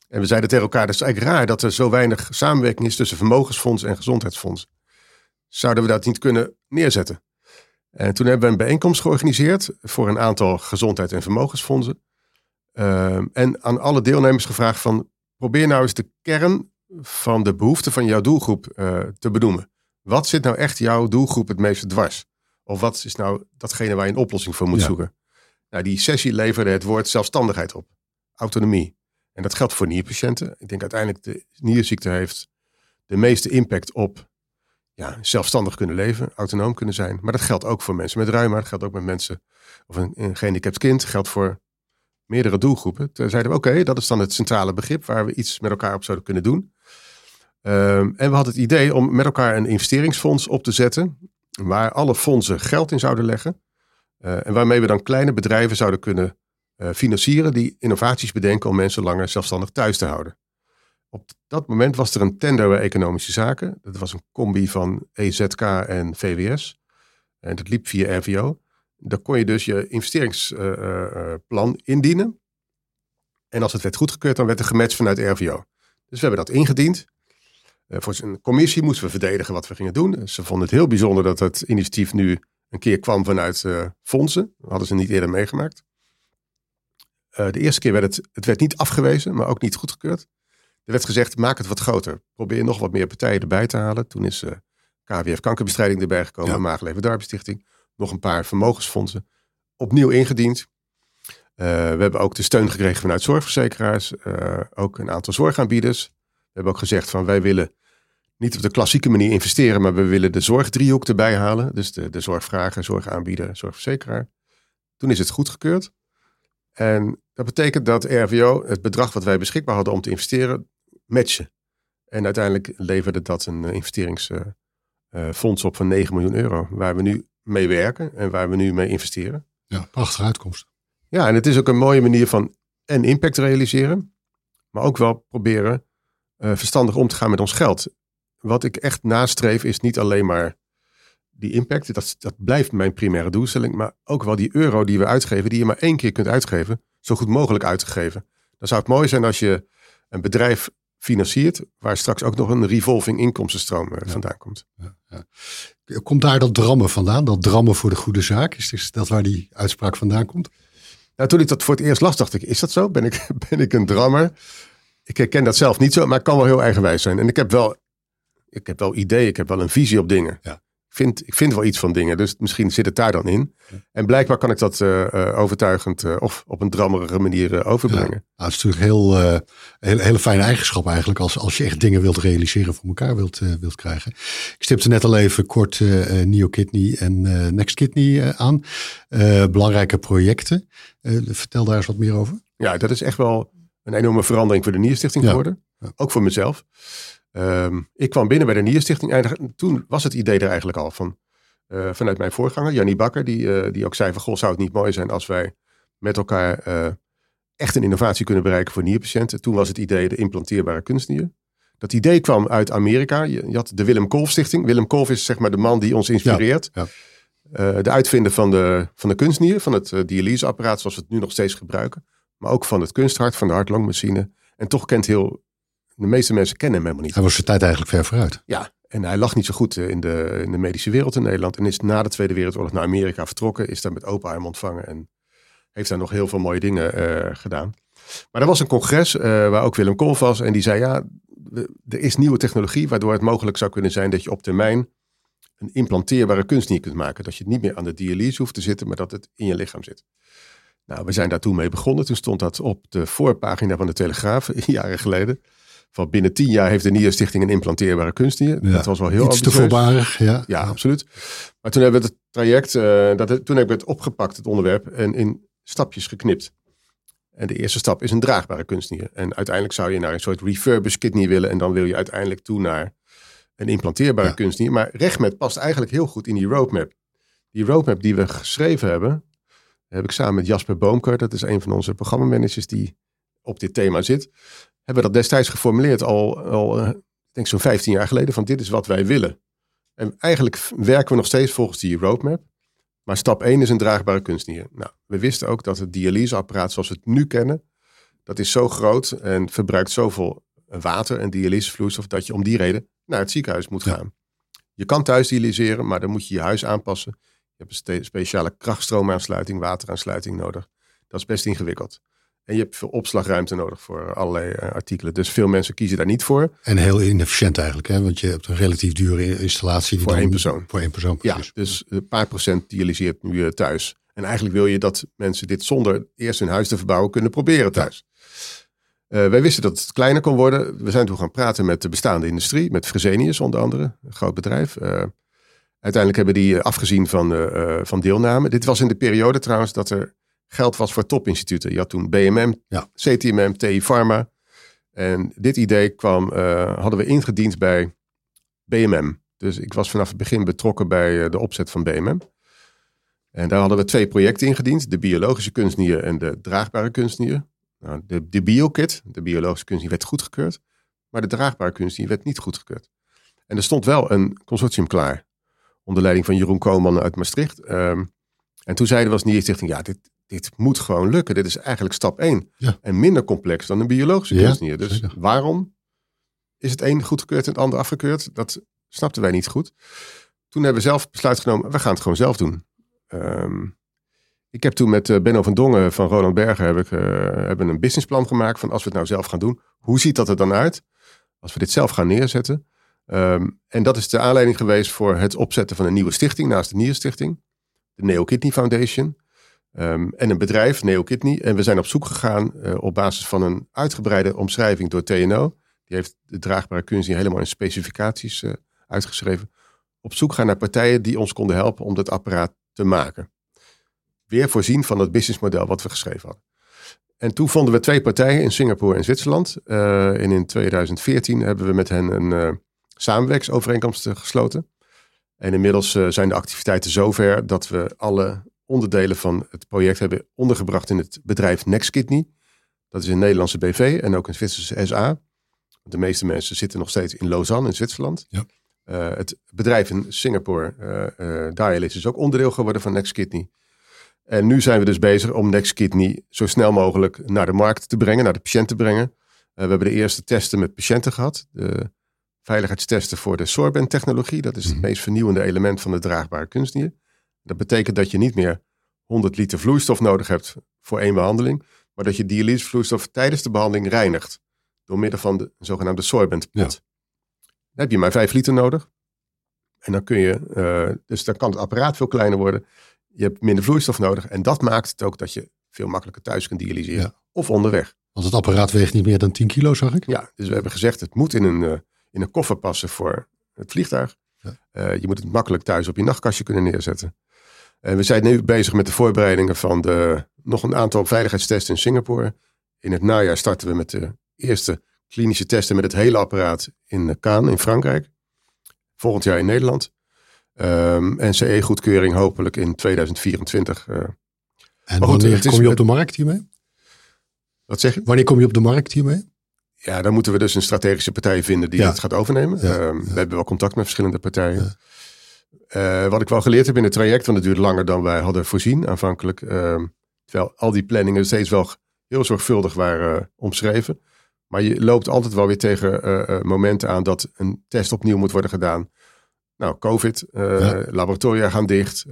en we zeiden tegen elkaar, dat is eigenlijk raar dat er zo weinig samenwerking is tussen vermogensfonds en gezondheidsfonds. Zouden we dat niet kunnen neerzetten? En toen hebben we een bijeenkomst georganiseerd voor een aantal gezondheid- en vermogensfondsen. Uh, en aan alle deelnemers gevraagd van probeer nou eens de kern van de behoeften van jouw doelgroep uh, te benoemen. Wat zit nou echt jouw doelgroep het meeste dwars? Of wat is nou datgene waar je een oplossing voor moet ja. zoeken? Nou, die sessie leverde het woord zelfstandigheid op. Autonomie. En dat geldt voor nierpatiënten. Ik denk uiteindelijk de nierziekte heeft de meeste impact op ja, zelfstandig kunnen leven, autonoom kunnen zijn. Maar dat geldt ook voor mensen met reuma. Dat geldt ook met mensen of een, een gehandicapt kind. Geldt voor meerdere doelgroepen. Toen zeiden we, oké, dat is dan het centrale begrip waar we iets met elkaar op zouden kunnen doen. Um, en we hadden het idee om met elkaar een investeringsfonds op te zetten, waar alle fondsen geld in zouden leggen. Uh, en waarmee we dan kleine bedrijven zouden kunnen uh, financieren die innovaties bedenken om mensen langer zelfstandig thuis te houden. Op dat moment was er een tender bij economische zaken. Dat was een combi van EZK en VWS. En dat liep via RVO. Dan kon je dus je investeringsplan indienen. En als het werd goedgekeurd, dan werd er gematcht vanuit RVO. Dus we hebben dat ingediend. voor zijn commissie moesten we verdedigen wat we gingen doen. Ze vonden het heel bijzonder dat het initiatief nu een keer kwam vanuit fondsen. Dat hadden ze niet eerder meegemaakt. de eerste keer werd het, het werd niet afgewezen, maar ook niet goedgekeurd. Er werd gezegd, maak het wat groter. Probeer nog wat meer partijen erbij te halen. Toen is KWF Kankerbestrijding erbij gekomen, ja. Maagleven. Nog een paar vermogensfondsen. Opnieuw ingediend. Uh, we hebben ook de steun gekregen vanuit zorgverzekeraars. Uh, ook een aantal zorgaanbieders. We hebben ook gezegd van wij willen niet op de klassieke manier investeren, maar we willen de zorgdriehoek erbij halen. Dus de, de zorgvrager, zorgaanbieder, zorgverzekeraar. Toen is het goedgekeurd. En dat betekent dat RVO het bedrag wat wij beschikbaar hadden om te investeren, matchen. En uiteindelijk leverde dat een eh, investeringsfonds op van 9 miljoen euro. Waar we nu mee werken en waar we nu mee investeren. Ja, prachtige uitkomst. Ja, en het is ook een mooie manier van en impact realiseren. Maar ook wel proberen uh, verstandig om te gaan met ons geld. Wat ik echt nastreef is niet alleen maar die impact. Dat, dat blijft mijn primaire doelstelling. Maar ook wel die euro die we uitgeven, die je maar één keer kunt uitgeven. Zo goed mogelijk uitgeven. Dan zou het mooi zijn als je een bedrijf financiert, waar straks ook nog een revolving inkomstenstroom uh, vandaan komt. Ja, ja. Komt daar dat drammen vandaan, dat drammen voor de goede zaak? Is dat waar die uitspraak vandaan komt? Nou, toen ik dat voor het eerst las, dacht ik, is dat zo? Ben ik, ben ik een drammer? Ik herken dat zelf niet zo, maar het kan wel heel eigenwijs zijn. En ik heb wel, ik heb wel ideeën, ik heb wel een visie op dingen. Ja vind, ik vind wel iets van dingen. Dus misschien zit het daar dan in. En blijkbaar kan ik dat uh, overtuigend uh, of op een drammerige manier overbrengen. Ja, nou, het is natuurlijk heel, heel, hele fijne eigenschap eigenlijk. Als, als je echt dingen wilt realiseren voor elkaar wilt, wilt krijgen. Ik stipte net al even kort Neo Kidney en Next Kidney aan. belangrijke projecten. vertel daar eens wat meer over. Ja, dat is echt wel een enorme verandering voor de Nierstichting geworden. Ook voor mezelf. Ehm, ik kwam binnen bij de Nierstichting. toen was het idee er eigenlijk al van. Uh, vanuit mijn voorganger, Jannie Bakker, die, uh, die ook zei van... Goh, zou het niet mooi zijn als wij met elkaar uh, echt een innovatie kunnen bereiken voor nierpatiënten. Toen was het idee de implanteerbare kunstnier. Dat idee kwam uit Amerika. Je, je, had de Willem Kolf Stichting. Willem Kolf is zeg maar de man die ons inspireert. Ja, ja. de uitvinder van de, van de kunstnier, van het dialyseapparaat zoals we het nu nog steeds gebruiken. Maar ook van het kunsthart, van de hart-longmachine. En toch kent heel de meeste mensen kennen hem helemaal niet. Hij was zijn tijd eigenlijk ver vooruit. Ja, en hij lag niet zo goed eh, in de, in de medische wereld in Nederland. En is na de Tweede Wereldoorlog naar Amerika vertrokken. Is daar met open arm ontvangen. En heeft daar nog heel veel mooie dingen uh, gedaan. Maar er was een congres uh, waar ook Willem Kolf was. En die zei ja, er is nieuwe technologie. Waardoor het mogelijk zou kunnen zijn dat je op termijn een implanteerbare kunstnier kunt maken. Dat je niet meer aan de dialyse hoeft te zitten, maar dat het in je lichaam zit. Nou, we zijn daar toen mee begonnen. Toen stond dat op de voorpagina van de Telegraaf, jaren geleden van binnen tien jaar heeft de Nierstichting een implanteerbare kunstnier. Ja, dat was wel heel Iets te voorbarig, ja. Ja, absoluut. Maar toen hebben we het traject, uh, dat, toen hebben we het opgepakt, het onderwerp, en in stapjes geknipt. En de eerste stap is een draagbare kunstnier. En uiteindelijk zou je naar een soort refurbished kidney willen. En dan wil je uiteindelijk toe naar een implanteerbare kunstnier. Maar RegMed past eigenlijk heel goed in die roadmap. Die roadmap die we geschreven hebben, heb ik samen met Jasper Boomker. Dat is een van onze programmamanagers die op dit thema zit hebben we dat destijds geformuleerd al, al uh, denk zo'n 15 jaar geleden, van dit is wat wij willen. En eigenlijk werken we nog steeds volgens die roadmap. Maar stap 1 is een draagbare kunstnier. Nou, we wisten ook dat het dialyseapparaat zoals we het nu kennen, dat is zo groot en verbruikt zoveel water en dialysevloeistof dat je om die reden naar het ziekenhuis moet gaan. Je kan thuis dialyseren, maar dan moet je je huis aanpassen. Je hebt een speciale krachtstroomaansluiting, wateraansluiting nodig. Dat is best ingewikkeld. En je hebt veel opslagruimte nodig voor allerlei uh, artikelen. Dus veel mensen kiezen daar niet voor. En heel inefficiënt eigenlijk, hè? want je hebt een relatief dure installatie. Voor één persoon. Voor één persoon, precies. Ja, dus een paar procent dialyseert nu uh, thuis. En eigenlijk wil je dat mensen dit zonder eerst hun huis te verbouwen kunnen proberen thuis. Uh, wij wisten dat het kleiner kon worden. We zijn toen gaan praten met de bestaande industrie, met Fresenius onder andere, een groot bedrijf. uiteindelijk hebben die afgezien van, van deelname. Dit was in de periode trouwens dat er geld was voor topinstituten. Je had toen BMM, ja. CTMM, TI Pharma. En dit idee kwam, uh, hadden we ingediend bij BMM. Dus ik was vanaf het begin betrokken bij uh, de opzet van BMM. En daar hadden we twee projecten ingediend. De biologische kunstnier en de draagbare kunstnier. Nou, de, de biokit, de biologische kunstnier, werd goedgekeurd. Maar de draagbare kunstnier werd niet goedgekeurd. En er stond wel een consortium klaar. Onder leiding van Jeroen Kooman uit Maastricht. Um, en toen zeiden we als Nierstichting, ja, dit, dit moet gewoon lukken. Dit is eigenlijk stap één. En minder complex dan een biologische kunstnier. Dus waarom is het een goedgekeurd en het ander afgekeurd? Dat snapten wij niet goed. Toen hebben we zelf besluit genomen, we gaan het gewoon zelf doen. Ehm, ik heb toen met Benno van Dongen van Roland Berger heb ik, hebben een businessplan gemaakt van als we het nou zelf gaan doen, hoe ziet dat er dan uit? Als we dit zelf gaan neerzetten. Ehm, en dat is de aanleiding geweest voor het opzetten van een nieuwe stichting naast de Nierstichting. De Neo Kidney Foundation. Ehm, en een bedrijf, Neo Kidney. En we zijn op zoek gegaan uh, op basis van een uitgebreide omschrijving door TNO. Die heeft de draagbare kunst helemaal in specificaties uh, uitgeschreven. Op zoek gaan naar partijen die ons konden helpen om dat apparaat te maken. Weer voorzien van het businessmodel wat we geschreven hadden. En toen vonden we twee partijen in Singapore en Zwitserland. Uh, en in 2014 hebben we met hen een samenwerkingsovereenkomst gesloten. En inmiddels zijn de activiteiten zover dat we alle onderdelen van het project hebben ondergebracht in het bedrijf NextKidney. Dat is een Nederlandse BV en ook een Zwitserse SA. De meeste mensen zitten nog steeds in Lausanne in Zwitserland. Ja. Uh, het bedrijf in Singapore, uh, uh, is ook onderdeel geworden van NextKidney. En nu zijn we dus bezig om NextKidney zo snel mogelijk naar de markt te brengen, naar de patiënt te brengen. we hebben de eerste testen met patiënten gehad. De veiligheidstesten voor de Sorbent-technologie. Dat is het mhm. meest vernieuwende element van de draagbare kunstnier. Dat betekent dat je niet meer 100 liter vloeistof nodig hebt voor één behandeling, maar dat je dialysevloeistof tijdens de behandeling reinigt door middel van de zogenaamde sorbent. Dan heb je maar 5 liter nodig. En dan kun je, uh, dus dan kan het apparaat veel kleiner worden. Je hebt minder vloeistof nodig. En dat maakt het ook dat je veel makkelijker thuis kunt dialyseren. Of onderweg. Want het apparaat weegt niet meer dan 10 kilo, zag ik. Ja, dus we hebben gezegd, het moet in een, uh, in een koffer passen voor het vliegtuig. Ja. Uh, je moet het makkelijk thuis op je nachtkastje kunnen neerzetten. En we zijn nu bezig met de voorbereidingen van de, nog een aantal veiligheidstesten in Singapore. In het najaar starten we met de eerste klinische testen met het hele apparaat in Kaan in Frankrijk. Volgend jaar in Nederland. Um, en CE-goedkeuring hopelijk in 2024. Uh. Eh. En wanneer kom je op de markt hiermee? Wat zeg je? Wanneer kom je op de markt hiermee? Ja, dan moeten we dus een strategische partij vinden die het gaat overnemen. Ja, um, We hebben wel contact met verschillende partijen. Uh, wat ik wel geleerd heb in het traject, want het duurt langer dan wij hadden voorzien aanvankelijk. Uh, terwijl al die planningen steeds wel heel zorgvuldig waren uh, omschreven. Maar je loopt altijd wel weer tegen eh, momenten aan dat een test opnieuw moet worden gedaan. Nou, COVID, ja. laboratoria gaan dicht.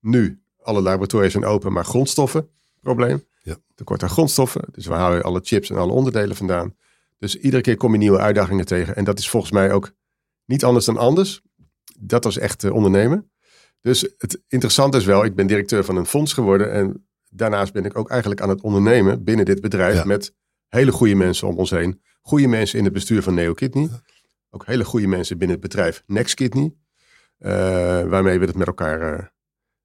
nu, alle laboratoria zijn open, maar grondstoffen, probleem. Ja. Tekort aan grondstoffen. Dus we halen alle chips en alle onderdelen vandaan. Dus iedere keer kom je nieuwe uitdagingen tegen. En dat is volgens mij ook niet anders dan anders dat was echt uh, ondernemen. Dus het interessante is wel, ik ben directeur van een fonds geworden. En daarnaast ben ik ook eigenlijk aan het ondernemen binnen dit bedrijf. Met hele goede mensen om ons heen. Goede mensen in het bestuur van Neo Kidney. Ook hele goede mensen binnen het bedrijf Next Kidney. Uh, waarmee we het met elkaar uh,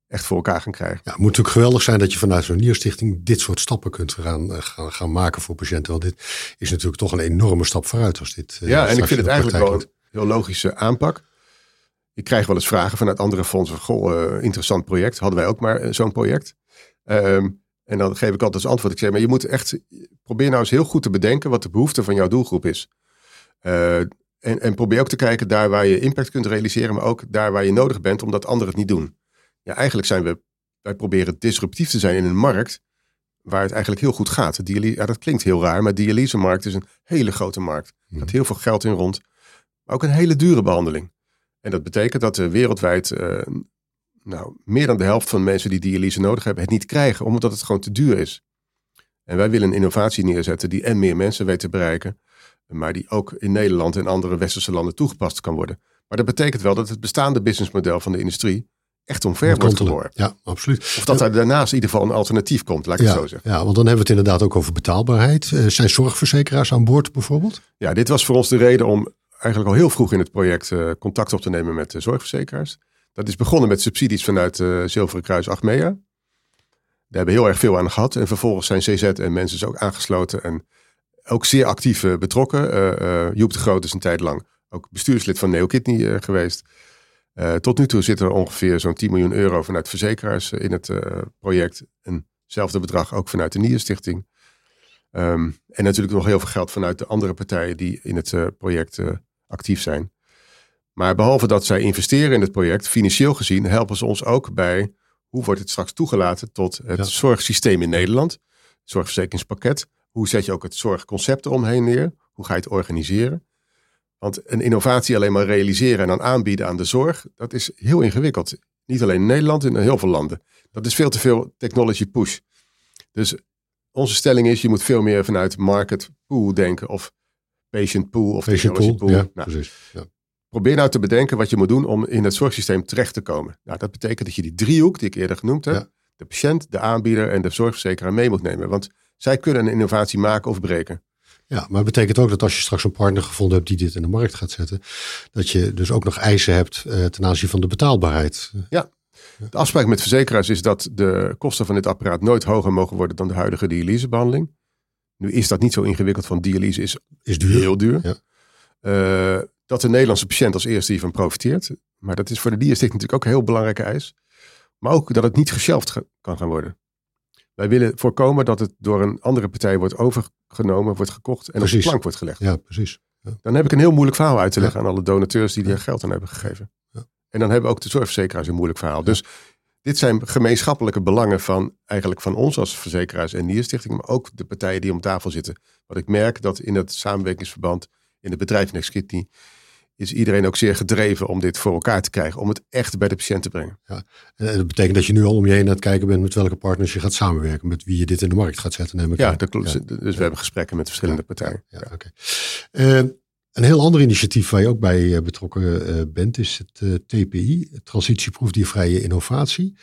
echt voor elkaar gaan krijgen. Ja, het moet natuurlijk geweldig zijn dat je vanuit zo'n nierstichting dit soort stappen kunt gaan, gaan, gaan, maken voor patiënten. Want dit is natuurlijk toch een enorme stap vooruit als dit. ja, en ik vind het eigenlijk wel een heel logische aanpak. Ik krijg wel eens vragen vanuit andere fondsen. Goh, uh, interessant project. Hadden wij ook maar eh, zo'n project. Um, en dan geef ik altijd als antwoord. Ik zeg, maar je moet echt, probeer nou eens heel goed te bedenken wat de behoefte van jouw doelgroep is. Uh, en, en probeer ook te kijken daar waar je impact kunt realiseren, maar ook daar waar je nodig bent, omdat anderen het niet doen. Ja, eigenlijk zijn we, wij proberen disruptief te zijn in een markt waar het eigenlijk heel goed gaat. De ja, dat klinkt heel raar, maar de dialysemarkt is een hele grote markt. Er gaat hmm. heel veel geld in rond, maar ook een hele dure behandeling. En dat betekent dat er wereldwijd uh, nou, meer dan de helft van de mensen die dialyse nodig hebben, het niet krijgen, omdat het gewoon te duur is. En wij willen een innovatie neerzetten die en meer mensen weet te bereiken, maar die ook in Nederland en andere westerse landen toegepast kan worden. Maar dat betekent wel dat het bestaande businessmodel van de industrie echt omver wordt geworpen. Ja, absoluut. Of dat er daarnaast in ieder geval een alternatief komt, laat ik ja, het zo zeggen. Ja, want dan hebben we het inderdaad ook over betaalbaarheid. Uh, zijn zorgverzekeraars aan boord bijvoorbeeld? Ja, dit was voor ons de reden om eigenlijk al heel vroeg in het project uh, contact op te nemen met de zorgverzekeraars. Dat is begonnen met subsidies vanuit uh, Zilveren Kruis Achmea. Daar hebben heel erg veel aan gehad. En vervolgens zijn CZ en mensen ook aangesloten en ook zeer actief betrokken. Joep de Groot is een tijd lang ook bestuurslid van Neo Kidney geweest. tot nu toe zit er ongeveer zo'n 10 miljoen euro vanuit verzekeraars in het project. Eenzelfde bedrag ook vanuit de Nierstichting. Um, en natuurlijk nog heel veel geld vanuit de andere partijen die in het project actief zijn. Maar behalve dat zij investeren in het project, financieel gezien, helpen ze ons ook bij hoe wordt het straks toegelaten tot het zorgsysteem in Nederland, het zorgverzekeringspakket. Hoe zet je ook het zorgconcept eromheen neer? Hoe ga je het organiseren? Want een innovatie alleen maar realiseren en dan aanbieden aan de zorg, dat is heel ingewikkeld. Niet alleen in Nederland, in heel veel landen. Dat is veel te veel technology push. Dus onze stelling is, je moet veel meer vanuit market pool denken of patient pool of Patient technology pool, pool. ja, Nou, precies. Ja. probeer nou te bedenken wat je moet doen om in het zorgsysteem terecht te komen. Nou, dat betekent dat je die driehoek die ik eerder genoemd heb, Ja. de patiënt, de aanbieder en de zorgverzekeraar mee moet nemen. Want zij kunnen een innovatie maken of breken. Ja, maar het betekent ook dat als je straks een partner gevonden hebt die dit in de markt gaat zetten, dat je dus ook nog eisen hebt eh, ten aanzien van de betaalbaarheid. De afspraak met verzekeraars is dat de kosten van dit apparaat nooit hoger mogen worden dan de huidige dialysebehandeling. Nu is dat niet zo ingewikkeld, want dialyse is Is duur. heel duur. Ja. Eh, dat de Nederlandse patiënt als eerste hiervan profiteert. Maar dat is voor de dierstichting natuurlijk ook een heel belangrijke eis. Maar ook dat het niet geshelft ge- kan gaan worden. Wij willen voorkomen dat het door een andere partij wordt overgenomen, wordt gekocht en op de plank wordt gelegd. Ja, precies. Dan heb ik een heel moeilijk verhaal uit te leggen aan alle donateurs die er geld aan hebben gegeven. Ja. En dan hebben ook de zorgverzekeraars een moeilijk verhaal. Dus dit zijn gemeenschappelijke belangen van eigenlijk van ons als verzekeraars en Nierstichting, maar ook de partijen die om tafel zitten. Wat ik merk dat in het samenwerkingsverband in het bedrijf Next Kidney is iedereen ook zeer gedreven om dit voor elkaar te krijgen, om het echt bij de patiënt te brengen. En dat betekent dat je nu al om je heen aan het kijken bent met welke partners je gaat samenwerken, met wie je dit in de markt gaat zetten, neem ik Ja, aan. dat klopt. Dus we hebben gesprekken met verschillende partijen. Ja. Eh, een heel ander initiatief waar je ook bij eh, betrokken eh, bent, is het eh, TPI, Transitieproefdiervrije Innovatie.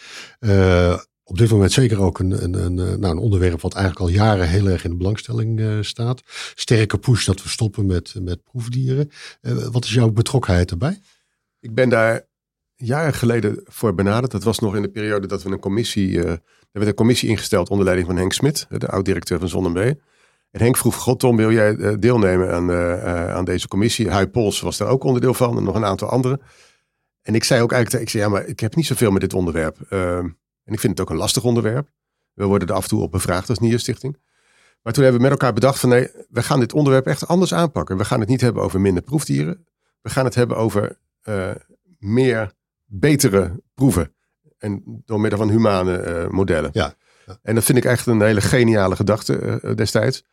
Op dit moment zeker ook een, een, een, nou, een onderwerp wat eigenlijk al jaren heel erg in de belangstelling staat. Sterke push dat we stoppen met, met proefdieren. Wat is jouw betrokkenheid erbij? Ik ben daar jaren geleden voor benaderd. Dat was nog in de periode dat we een commissie. eh, er werd een commissie ingesteld onder leiding van Henk Smit, de oud-directeur van Zonnebee. En Henk vroeg: God, Tom, wil jij eh, deelnemen aan, eh, eh, aan deze commissie? Huy Pols was daar ook onderdeel van en nog een aantal anderen. En ik zei ook eigenlijk: ik zei, ja, maar ik heb niet zoveel met dit onderwerp. Ehm, en ik vind het ook een lastig onderwerp. We worden er af en toe op bevraagd als Nierstichting. Maar toen hebben we met elkaar bedacht van nee, we gaan dit onderwerp echt anders aanpakken. We gaan het niet hebben over minder proefdieren. We gaan het hebben over meer betere proeven. En door middel van humane modellen. Ja, ja. En dat vind ik echt een hele geniale gedachte destijds.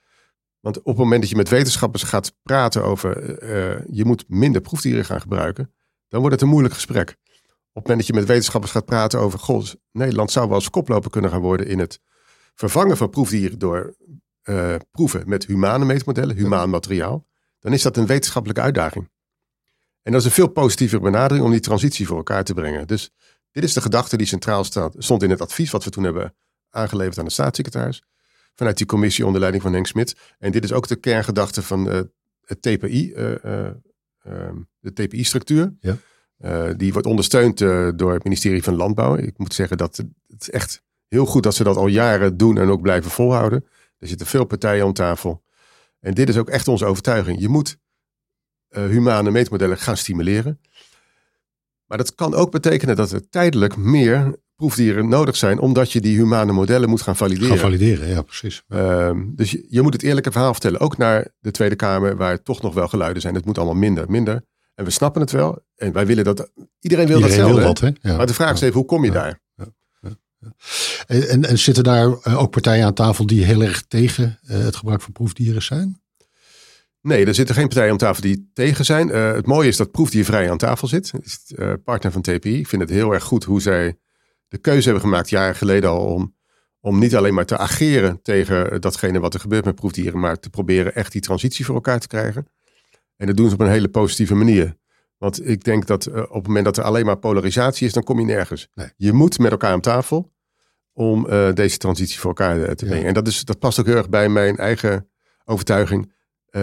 Want op het moment dat je met wetenschappers gaat praten over eh, je moet minder proefdieren gaan gebruiken, dan wordt het een moeilijk gesprek. Op het moment dat je met wetenschappers gaat praten over, goh, Nederland zou wel eens koploper kunnen gaan worden in het vervangen van proefdieren door eh, proeven met humane meetmodellen, humaan materiaal, dan is dat een wetenschappelijke uitdaging. En dat is een veel positievere benadering om die transitie voor elkaar te brengen. Dus dit is de gedachte die centraal stond in het advies wat we toen hebben aangeleverd aan de staatssecretaris. Vanuit die commissie onder leiding van Henk Smit. En dit is ook de kerngedachte van eh, het TPI, eh, eh, ehm, de TPI-structuur. Ja. Die wordt ondersteund door het ministerie van Landbouw. Ik moet zeggen dat het, is echt heel goed dat ze dat al jaren doen en ook blijven volhouden. Er zitten veel partijen aan tafel. En dit is ook echt onze overtuiging. Je moet humane meetmodellen gaan stimuleren. Maar dat kan ook betekenen dat er tijdelijk meer proefdieren nodig zijn, omdat je die humane modellen moet gaan valideren. Gaan valideren, ja precies. Ehm, dus je, je moet het eerlijke verhaal vertellen, ook naar de Tweede Kamer, waar toch nog wel geluiden zijn. Het moet allemaal minder, minder. En we snappen het wel. En wij willen dat. Iedereen wil Iedereen datzelfde. wil dat, hè? Ja. Maar de vraag is even, hoe kom je Ja. daar? En, en, en zitten daar eh, ook partijen aan tafel die heel erg tegen eh, het gebruik van proefdieren zijn? Nee, er zitten geen partijen aan tafel die tegen zijn. Eh, het mooie is dat proefdiervrij aan tafel zit. Het is partner van TPI. Ik vind het heel erg goed hoe zij de keuze hebben gemaakt, jaren geleden al, om, om niet alleen maar te ageren tegen datgene wat er gebeurt met proefdieren, maar te proberen echt die transitie voor elkaar te krijgen. En dat doen ze op een hele positieve manier. Want ik denk dat eh, op het moment dat er alleen maar polarisatie is, dan kom je nergens. Nee. Je moet met elkaar aan tafel om eh, deze transitie voor elkaar eh, te Ja. brengen. En dat, is, dat past ook heel erg bij mijn eigen overtuiging. Eh,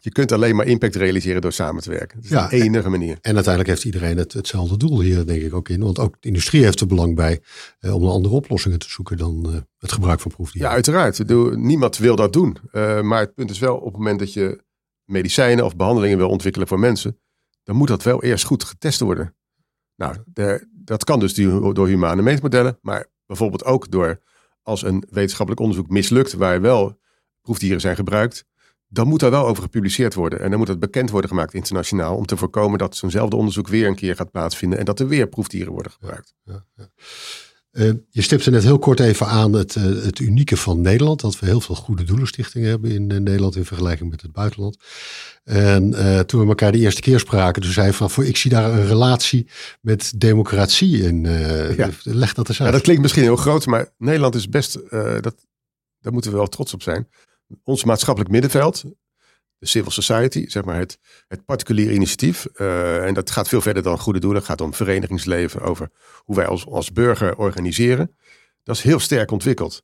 je kunt alleen maar impact realiseren door samen te werken. Dat is Ja, de enige manier. En uiteindelijk heeft iedereen het, hetzelfde doel hier, denk ik ook in. Want ook de industrie heeft er belang bij eh, om een andere oplossingen te zoeken dan eh, het gebruik van proefdieren. Ja, uiteraard. Niemand wil dat doen. Maar het punt is wel, op het moment dat je medicijnen of behandelingen wil ontwikkelen voor mensen, dan moet dat wel eerst goed getest worden. Nou, de- dat kan dus door humane meetmodellen, maar bijvoorbeeld ook door als een wetenschappelijk onderzoek mislukt, waar wel proefdieren zijn gebruikt, dan moet daar wel over gepubliceerd worden. En dan moet het bekend worden gemaakt internationaal, om te voorkomen dat zo'nzelfde onderzoek weer een keer gaat plaatsvinden en dat er weer proefdieren worden gebruikt. Uh, je stipte net heel kort even aan het, uh, het unieke van Nederland. Dat we heel veel goede doelenstichtingen hebben in uh, Nederland in vergelijking met het buitenland. En toen we elkaar de eerste keer spraken, toen zei van, voor, ik zie daar een relatie met democratie in. Ja. Leg dat eens uit. Ja, dat klinkt misschien heel groot, maar Nederland is best, dat, daar moeten we wel trots op zijn. Ons maatschappelijk middenveld, de civil society, zeg maar het, het particulier initiatief. Uh, en dat gaat veel verder dan goede doelen. Het gaat om verenigingsleven, over hoe wij als, als burger organiseren. Dat is heel sterk ontwikkeld.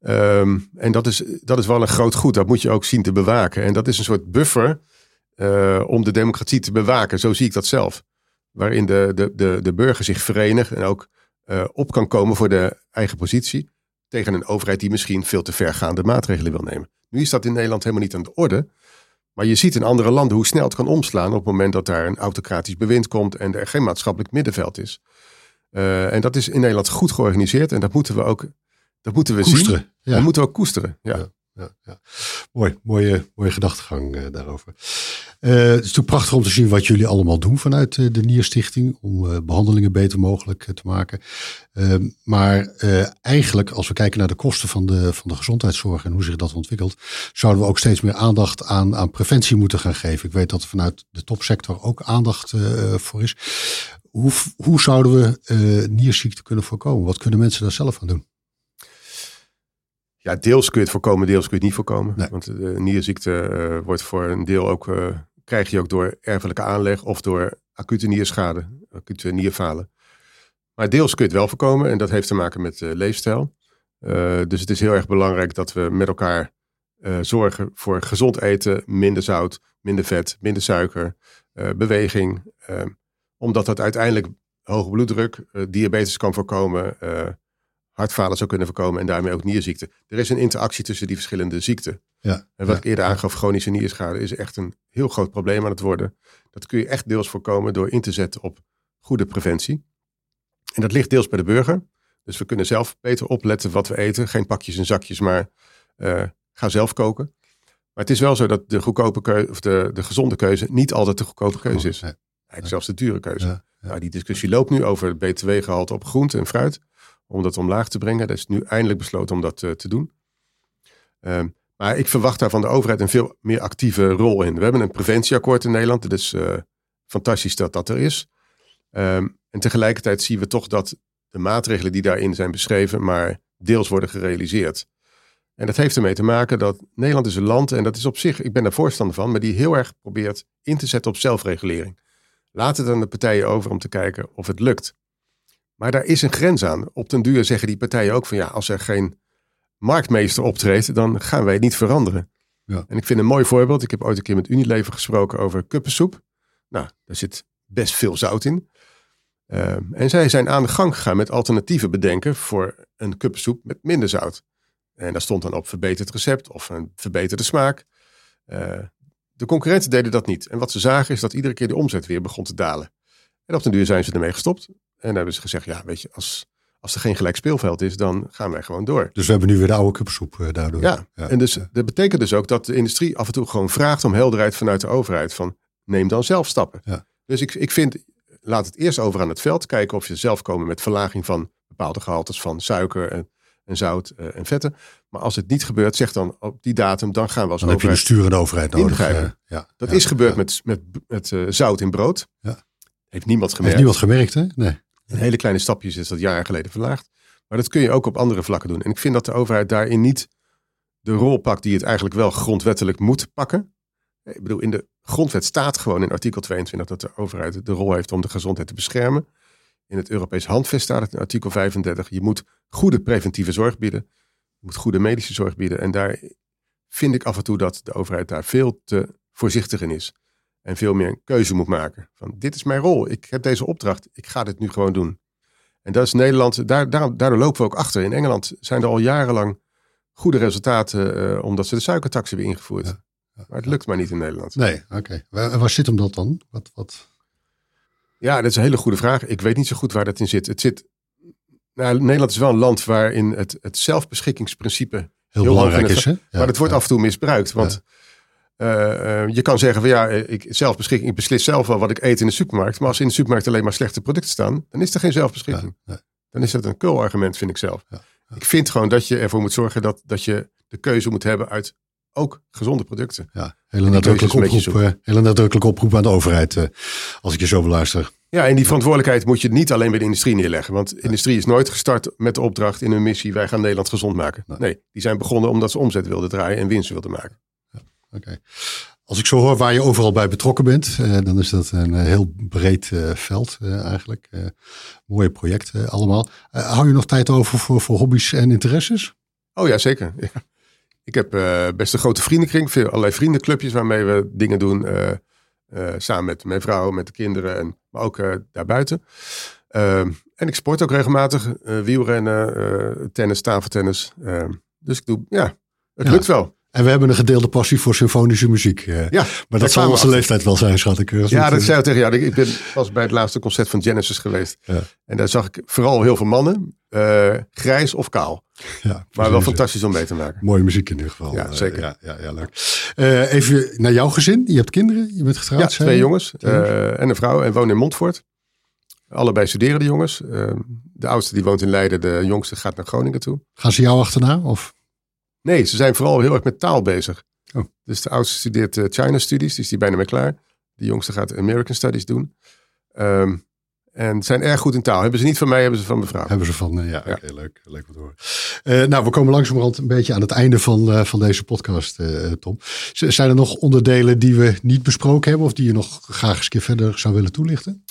Um, en dat is, dat is wel een groot goed. Dat moet je ook zien te bewaken. En dat is een soort buffer uh, om de democratie te bewaken. Zo zie ik dat zelf. Waarin de, de, de, de burger zich verenigt en ook uh, op kan komen voor de eigen positie. Tegen een overheid die misschien veel te vergaande maatregelen wil nemen. Nu is dat in Nederland helemaal niet aan de orde. Maar je ziet in andere landen hoe snel het kan omslaan op het moment dat daar een autocratisch bewind komt en er geen maatschappelijk middenveld is. Uh, en dat is in Nederland goed georganiseerd en dat moeten we ook dat moeten we koesteren. zien. Ja. Dat moeten we ook koesteren. Ja. ja ja. Mooi, mooie, mooie gedachtegang uh, daarover. Uh, het is natuurlijk prachtig om te zien wat jullie allemaal doen vanuit uh, de Nierstichting om behandelingen beter mogelijk te maken. Ehm, maar eigenlijk, als we kijken naar de kosten van de, van de gezondheidszorg en hoe zich dat ontwikkelt, zouden we ook steeds meer aandacht aan, aan preventie moeten gaan geven. Ik weet dat er vanuit de topsector ook aandacht voor is. Hoe, hoe zouden we nierziekte kunnen voorkomen? Wat kunnen mensen daar zelf aan doen? Ja, deels kun je het voorkomen, deels kun je het niet voorkomen. Want de nierziekte uh, wordt voor een deel ook, uh, krijg je ook door erfelijke aanleg of door acute nierschade, acute nierfalen. Maar deels kun je het wel voorkomen en dat heeft te maken met leefstijl. dus het is heel erg belangrijk dat we met elkaar zorgen voor gezond eten, minder zout, minder vet, minder suiker, beweging. omdat dat uiteindelijk hoge bloeddruk, diabetes kan voorkomen, hartfalen zou kunnen voorkomen en daarmee ook nierziekte. Er is een interactie tussen die verschillende ziekten. Ja, en wat ik eerder aangaf, chronische nierschade is echt een heel groot probleem aan het worden. Dat kun je echt deels voorkomen door in te zetten op goede preventie. En dat ligt deels bij de burger. Dus we kunnen zelf beter opletten wat we eten. Geen pakjes en zakjes, maar uh, ga zelf koken. Maar het is wel zo dat de, goedkope keuze, of de, de gezonde keuze niet altijd de goedkope keuze is. Eigenlijk zelfs de dure keuze. Nou, die discussie loopt nu over het btw-gehalte op groente en fruit om dat omlaag te brengen. Dat is nu eindelijk besloten om dat uh, te doen. Um, maar ik verwacht daar van de overheid een veel meer actieve rol in. We hebben een preventieakkoord in Nederland. Het is uh, fantastisch dat dat er is. Um, en tegelijkertijd zien we toch dat de maatregelen die daarin zijn beschreven, maar deels worden gerealiseerd. En dat heeft ermee te maken dat Nederland is een land, en dat is op zich, ik ben daar voorstander van, maar die heel erg probeert in te zetten op zelfregulering. Laat het aan de partijen over om te kijken of het lukt. Maar daar is een grens aan. Op den duur zeggen die partijen ook van ja, als er geen marktmeester optreedt, dan gaan wij het niet veranderen. Ja. En ik vind een mooi voorbeeld. Ik heb ooit een keer met Unilever gesproken over kuppensoep. Nou, daar zit best veel zout in. Uh, en zij zijn aan de gang gegaan met alternatieven bedenken voor een kuppensoep met minder zout. En daar stond dan op verbeterd recept of een verbeterde smaak. Uh, de concurrenten deden dat niet. En wat ze zagen is dat iedere keer de omzet weer begon te dalen. En op den duur zijn ze ermee gestopt. En hebben ze gezegd, ja, weet je, als, als er geen gelijk speelveld is, dan gaan wij gewoon door. Dus we hebben nu weer de oude cupsoep uh, daardoor. Ja, en dus dat betekent dus ook dat de industrie af en toe gewoon vraagt om helderheid vanuit de overheid. Van neem dan zelf stappen. Ja. Dus ik, ik vind, laat het eerst over aan het veld. Kijken of je zelf komen met verlaging van bepaalde gehaltes van suiker en, en zout uh, en vetten. Maar als het niet gebeurt, zeg dan op die datum, dan gaan we als dan overheid... heb je de sturende overheid nodig. Uh, ja, dat is gebeurd met, met, met zout in brood. Ja. Heeft niemand gemerkt. Heeft niemand gemerkt, hè? Nee. In hele kleine stapjes is dat jaren geleden verlaagd. Maar dat kun je ook op andere vlakken doen. En ik vind dat de overheid daarin niet de rol pakt die het eigenlijk wel grondwettelijk moet pakken. Ik bedoel, in de grondwet staat gewoon in artikel 22 dat de overheid de rol heeft om de gezondheid te beschermen. In het Europees Handvest staat het in artikel 35. Je moet goede preventieve zorg bieden. Je moet goede medische zorg bieden. En daar vind ik af en toe dat de overheid daar veel te voorzichtig in is. En veel meer een keuze moet maken. Van dit is mijn rol. Ik heb deze opdracht. Ik ga dit nu gewoon doen. En dat is Nederland. Daar, daar, daardoor lopen we ook achter. In Engeland zijn er al jarenlang goede resultaten. Uh, omdat ze de suikertax hebben ingevoerd. Ja, maar het lukt maar niet in Nederland. Nee, oké. Okay. Waar, waar, zit hem dat dan? Wat, wat? Ja, dat is een hele goede vraag. Ik weet niet zo goed waar dat in zit. Het zit. Nou, Nederland is wel een land waarin het, het zelfbeschikkingsprincipe heel, heel belangrijk is. Hè? maar het wordt af en toe misbruikt. Want uh, je kan zeggen van ja, ik zelf beschikking, ik beslis zelf wel wat ik eet in de supermarkt. Maar als in de supermarkt alleen maar slechte producten staan, dan is er geen zelfbeschikking. Dan dan is dat een kul argument, vind ik zelf. Ik vind gewoon dat je ervoor moet zorgen dat, dat je de keuze moet hebben uit ook gezonde producten. Ja, hele nadrukkelijke oproep, uh, hele nadrukkelijke oproep aan de overheid, uh, als ik je zo beluister. Ja, en die verantwoordelijkheid moet je niet alleen bij de industrie neerleggen. Want de industrie is nooit gestart met de opdracht in hun missie: wij gaan Nederland gezond maken. Nee, die zijn begonnen omdat ze omzet wilden draaien en winst wilden maken. Oké. Als ik zo hoor waar je overal bij betrokken bent, uh, dan is dat een heel breed veld eigenlijk. mooie projecten allemaal. hou je nog tijd over voor, voor hobby's en interesses? Oh ja, zeker. Ja. Ik heb best een grote vriendenkring, veel allerlei vriendenclubjes waarmee we dingen doen. Samen met mijn vrouw, met de kinderen, en, maar ook daarbuiten. Ehm, en ik sport ook regelmatig. wielrennen, tennis, tafeltennis. Ehm, dus ik doe, ja, het lukt wel. En we hebben een gedeelde passie voor symfonische muziek. ja, maar dat zal onze leeftijd wel zijn, schat ik. Ja, dat zei ik tegen jou. Ik ben pas bij het laatste concert van Genesis geweest. Ja. En daar zag ik vooral heel veel mannen, grijs of kaal. Ja, maar wel fantastisch om mee te maken. Mooie muziek in ieder geval. Ja, zeker. ja, ja, ja, leuk. Uh, even naar jouw gezin. Je hebt kinderen, je bent getrouwd. Ja, twee jongens uh, en een vrouw en wonen in Montfort. Allebei studeren de jongens. Uh, de oudste die woont in Leiden, de jongste gaat naar Groningen toe. Gaan ze jou achterna? Of? Nee, ze zijn vooral heel erg met taal bezig. Oh. Dus de oudste studeert China Studies, dus die bijna mee klaar. De jongste gaat American Studies doen. Um, en zijn erg goed in taal. Hebben ze niet van mij, hebben ze van mevrouw. Hebben ze van, uh, ja, ja. Okay, leuk. Leuk wat horen. Uh, nou, we komen langzamerhand een beetje aan het einde van, uh, van deze podcast, Tom. zijn er nog onderdelen die we niet besproken hebben of die je nog graag eens een keer verder zou willen toelichten?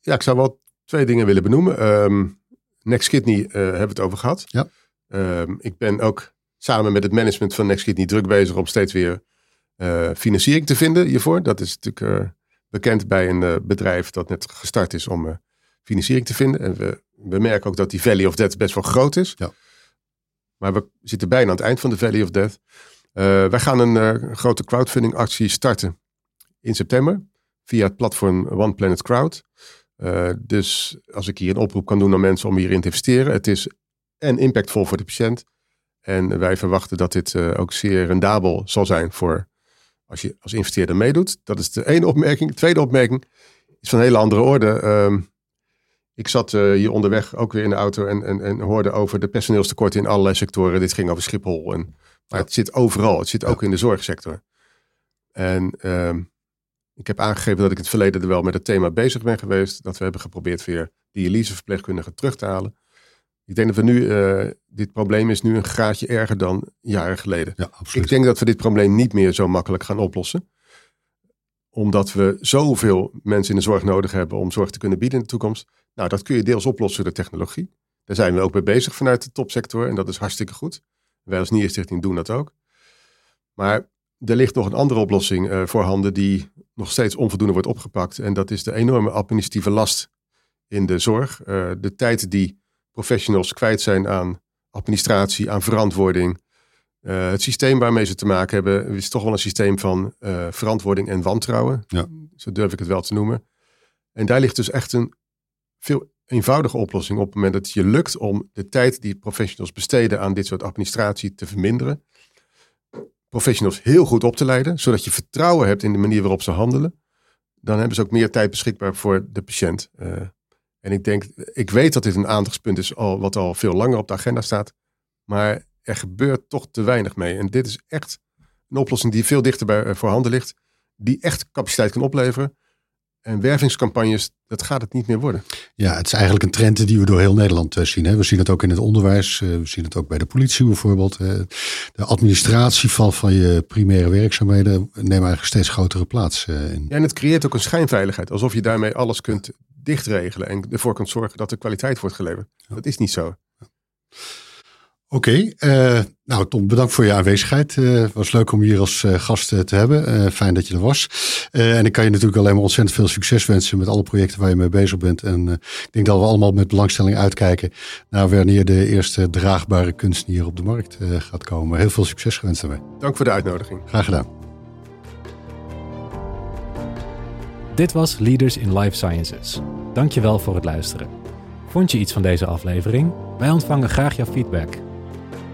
Ja, ik zou wel twee dingen willen benoemen. Um, Next Kidney hebben we het over gehad. Ja. Um, ik ben ook samen met het management van Next Kidney druk bezig om steeds weer financiering te vinden hiervoor. Dat is natuurlijk bekend bij een bedrijf dat net gestart is om financiering te vinden. En we, we merken ook dat die Valley of Death best wel groot is. Ja. Maar we zitten bijna aan het eind van de Valley of Death. Wij gaan een grote crowdfunding actie starten in september via het platform One Planet Crowd. Dus als ik hier een oproep kan doen aan mensen om hierin te investeren. Het is en impactvol voor de patiënt. En wij verwachten dat dit ook zeer rendabel zal zijn voor als je als investeerder meedoet. Dat is de ene opmerking. De tweede opmerking is van een hele andere orde. Ehm, ik zat uh, hier onderweg ook weer in de auto en, en, en hoorde over de personeelstekorten in allerlei sectoren. Dit ging over Schiphol. En, maar het zit overal. Het zit ook in de zorgsector. En uh, ik heb aangegeven dat ik in het verleden er wel met het thema bezig ben geweest. Dat we hebben geprobeerd weer dialyseverpleegkundigen terug te halen. Ik denk dat we nu, uh, dit probleem is nu een graadje erger dan jaren geleden. Ja, absoluut. Ik denk dat we dit probleem niet meer zo makkelijk gaan oplossen omdat we zoveel mensen in de zorg nodig hebben om zorg te kunnen bieden in de toekomst. Nou, dat kun je deels oplossen door technologie. Daar zijn we ook mee bezig vanuit de topsector en dat is hartstikke goed. Wij als Nierstichting doen dat ook. Maar er ligt nog een andere oplossing uh, voorhanden die nog steeds onvoldoende wordt opgepakt. En dat is de enorme administratieve last in de zorg. Uh, de tijd die professionals kwijt zijn aan administratie, aan verantwoording. Uh, het systeem waarmee ze te maken hebben is toch wel een systeem van verantwoording en wantrouwen. Ja. Zo durf ik het wel te noemen. En daar ligt dus echt een veel eenvoudige oplossing op het moment dat het je lukt om de tijd die professionals besteden aan dit soort administratie te verminderen. Professionals heel goed op te leiden, zodat je vertrouwen hebt in de manier waarop ze handelen. Dan hebben ze ook meer tijd beschikbaar voor de patiënt. Uh, en ik denk, ik weet dat dit een aandachtspunt is al, wat al veel langer op de agenda staat. Maar er gebeurt toch te weinig mee. En dit is echt een oplossing die veel dichter bij, uh, voorhanden ligt. Die echt capaciteit kan opleveren. En wervingscampagnes, dat gaat het niet meer worden. Ja, het is eigenlijk een trend die we door heel Nederland eh, zien. Hè. We zien het ook in het onderwijs, eh, we zien het ook bij de politie bijvoorbeeld. De administratie van, van je primaire werkzaamheden neemt eigenlijk steeds grotere plaats eh, in. Ja, en het creëert ook een schijnveiligheid. Alsof je daarmee alles kunt dichtregelen en ervoor kunt zorgen dat de kwaliteit wordt geleverd. Dat is niet zo. Oké, okay, uh, nou Tom, bedankt voor je aanwezigheid. Het uh, was leuk om je hier als uh, gast te hebben. fijn dat je er was. en ik kan je natuurlijk alleen maar ontzettend veel succes wensen met alle projecten waar je mee bezig bent. En ik denk dat we allemaal met belangstelling uitkijken naar wanneer de eerste draagbare kunst hier op de markt gaat komen. Heel veel succes gewenst daarmee. Dank voor de uitnodiging. Graag gedaan. Dit was Leaders in Life Sciences. Dankjewel voor het luisteren. Vond je iets van deze aflevering? Wij ontvangen graag jouw feedback.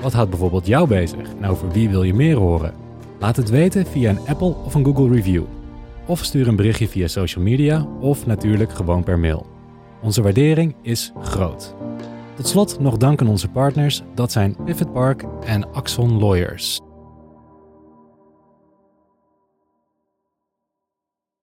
Wat houdt bijvoorbeeld jou bezig en over wie wil je meer horen? Laat het weten via een Apple of een Google review. Of stuur een berichtje via social media of natuurlijk gewoon per mail. Onze waardering is groot. Tot slot nog dank aan onze partners, dat zijn Pivot Park en Axon Lawyers.